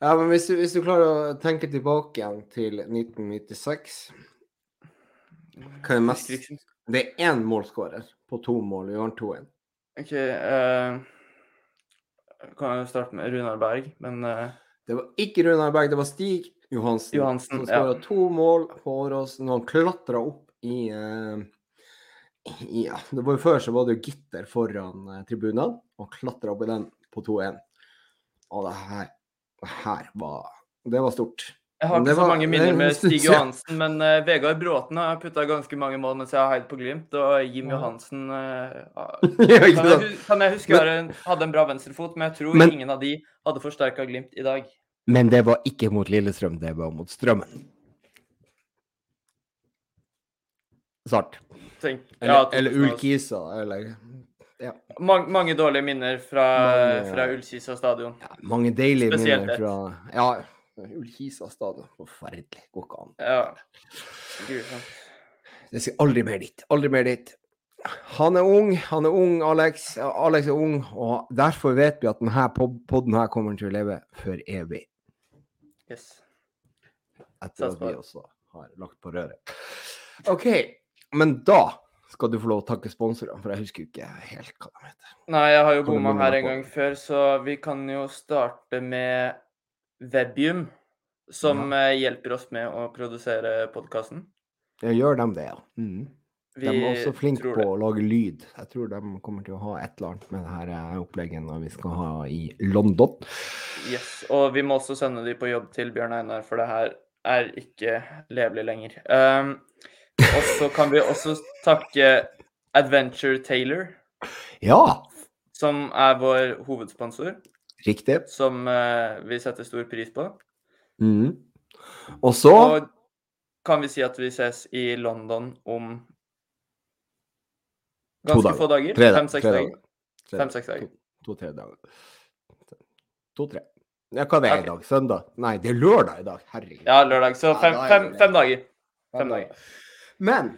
S1: Ja, men hvis du, hvis du klarer å tenke tilbake igjen til 1996 Hva er mest Det er én målskårer på to mål. Har 2-1.
S3: OK uh, Kan jo starte med Runar Berg, men uh...
S1: Det var ikke Runar Berg, det var Stig Johansen,
S3: Johansen,
S1: som
S3: ja.
S1: to mål på oss når han klatra opp i eh, Ja, det var jo før så var det jo gitter foran eh, tribunene, og klatra opp i den på 2-1. Og det her, det her var Det var stort.
S3: Jeg har ikke så
S1: var-
S3: mange minner
S1: er [LAUGHS]
S3: med Stig. Johansen, men uh, Vegard Bråten har putta ganske mange mål mens jeg har heid på Glimt, og Jim Johansen [LAUGHS]
S1: ikke
S3: kan, jeg, kan jeg huske
S1: Men-
S3: han hadde en bra venstrefot, men jeg tror
S1: Men-
S3: ingen av de hadde forsterka Glimt i dag.
S1: Men det var ikke mot Lillestrøm, det var mot Strømmen. Sant?
S3: Tenk,
S1: Eller,
S3: ja,
S1: eller
S3: 2000
S1: Ullkisa, eller
S3: Mange, mange dårlige minner fra,
S1: Mange-
S3: fra Ullkisa stadion.
S1: ja, Mange deilige
S3: Spesielt
S1: minner fra Ja, Ullkisa stadion. Forferdelig. Går ikke an.
S3: Ja.
S1: Det skal aldri mer dit. Aldri mer dit. Han er ung, han er ung, Alex. Alex er ung, og derfor vet vi at denne podden her kommer til å leve for evig.
S3: Yes.
S1: Etter at vi også har lagt på røret. OK, men da skal du få lov å takke sponsorene, for jeg husker jo ikke helt hva de heter.
S3: Nei, jeg har jo bomma her en gang før, så vi kan jo starte med Webium, som ja. hjelper oss med å produsere podkasten.
S1: Ja, gjør dem det, ja. Mm.
S3: Vi
S1: De er også flinke på
S3: det.
S1: å lage lyd. Jeg tror de kommer til å ha et eller annet med det her eh, opplegget når vi skal ha i London.
S3: Yes, og vi må også sende de på jobb til Bjørn Einar, for det her er ikke levelig lenger. Um, og så kan vi også takke Adventure Taylor,
S1: Ja,
S3: som er vår hovedsponsor,
S1: riktig.
S3: som uh, vi setter stor pris på.
S1: Mm. Og så
S3: kan vi si at vi ses i London om ganske
S1: dager.
S3: få dager? Fem-seks dager? Fem-seks
S1: dager.
S3: dager.
S1: To- To-tre dager. To-tre. Ja, hva er det i dag? Søndag? Nei, det er lørdag i dag. Herregud.
S3: Ja, lørdag. Så
S1: Ja,
S3: fem,
S1: er
S3: fem, fem dager.
S1: Fem dager. Men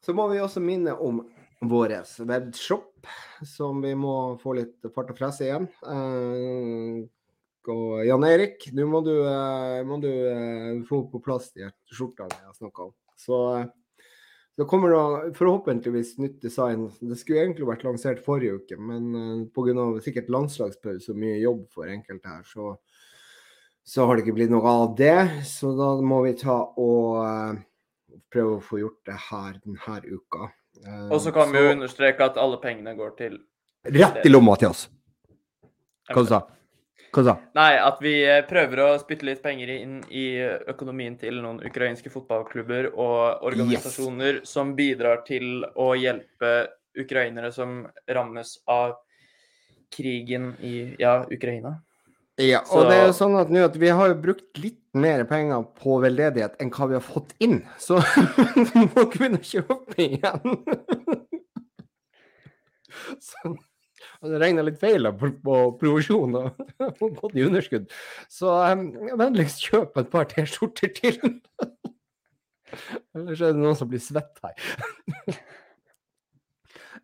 S1: så må vi også minne om vår webshop, som vi må få litt fart og fresse igjen. Eh, og Jan Erik, nå må du, eh, må du eh, få på plass de skjortene jeg har snakka om. Så det kommer da forhåpentligvis nytt design. Det skulle egentlig vært lansert forrige uke, men uh, pga. sikkert landslagspause og mye jobb for enkelte her, så, så har det ikke blitt noe av det. Så da må vi ta og eh, prøve å få gjort det her denne uka. Eh,
S3: Og så kan vi jo understreke at alle pengene går til
S1: Rett i lomma til oss. Hva du sa Hva da?
S3: Nei, at vi eh, prøver å spytte litt penger inn i økonomien til noen ukrainske fotballklubber og organisasjoner som bidrar til å hjelpe ukrainere som rammes av krigen i ja, Ukraina.
S1: Ja,
S3: Så-
S1: og det er jo sånn at nå at vi har brukt litt mer penger på veldedighet enn hva vi har fått inn, så [LAUGHS] vi må kunne kjøpe igjen. [LAUGHS] så, og det regner litt feil på, på provisjon og og gått i underskudd. Så um, vennligst kjøp et par T-skjorter til. [LAUGHS] Ellers er det noen som blir svett her.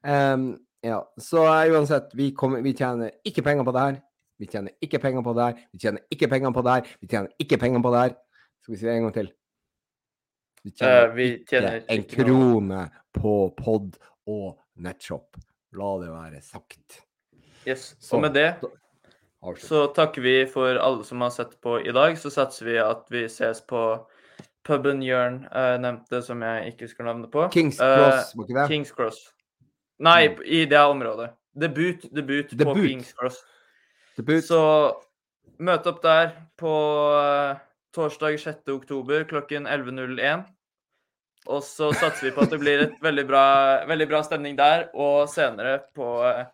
S1: um, [LAUGHS] ja, så uh, uansett, vi, kommer, vi tjener ikke penger på det her. Vi tjener ikke penger på det her. Vi tjener ikke penger på det her. Vi tjener ikke penger på det her. Skal vi si det en gang til? Vi
S3: Eh, vi tjener
S1: ikke en krone på pod og nettshop. La det være sagt.
S3: Yes.
S1: Så,
S3: Og med det så takker vi for alle som har sett på i dag. Så satser vi at vi ses på puben Jørn uh, nevnte, som jeg ikke husker navnet på.
S1: Kings
S3: Cross,
S1: Cross, må ikke det?
S3: Kings Cross. Nei, i det området. Debut, debut, på Kings Cross.
S1: Debut.
S3: Så møt opp der på uh, torsdag 6. oktober klokken 11.01. Og så satser vi på at det blir et veldig bra, veldig bra stemning der, og senere på eh,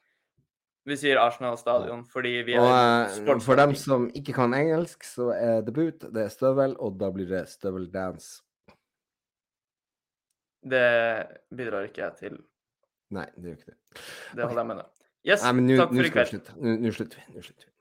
S3: Vi sier Arsenal stadion fordi vi er og,
S1: for dem som ikke kan engelsk, så er debut det er støvel, og da blir det støveldance.
S3: Det bidrar ikke jeg til.
S1: Nei, det gjør ikke det.
S3: Det holder jeg med deg. Yes,
S1: Nei, men nu,
S3: takk for i kveld.
S1: Nå slutter vi. Nå slutter vi.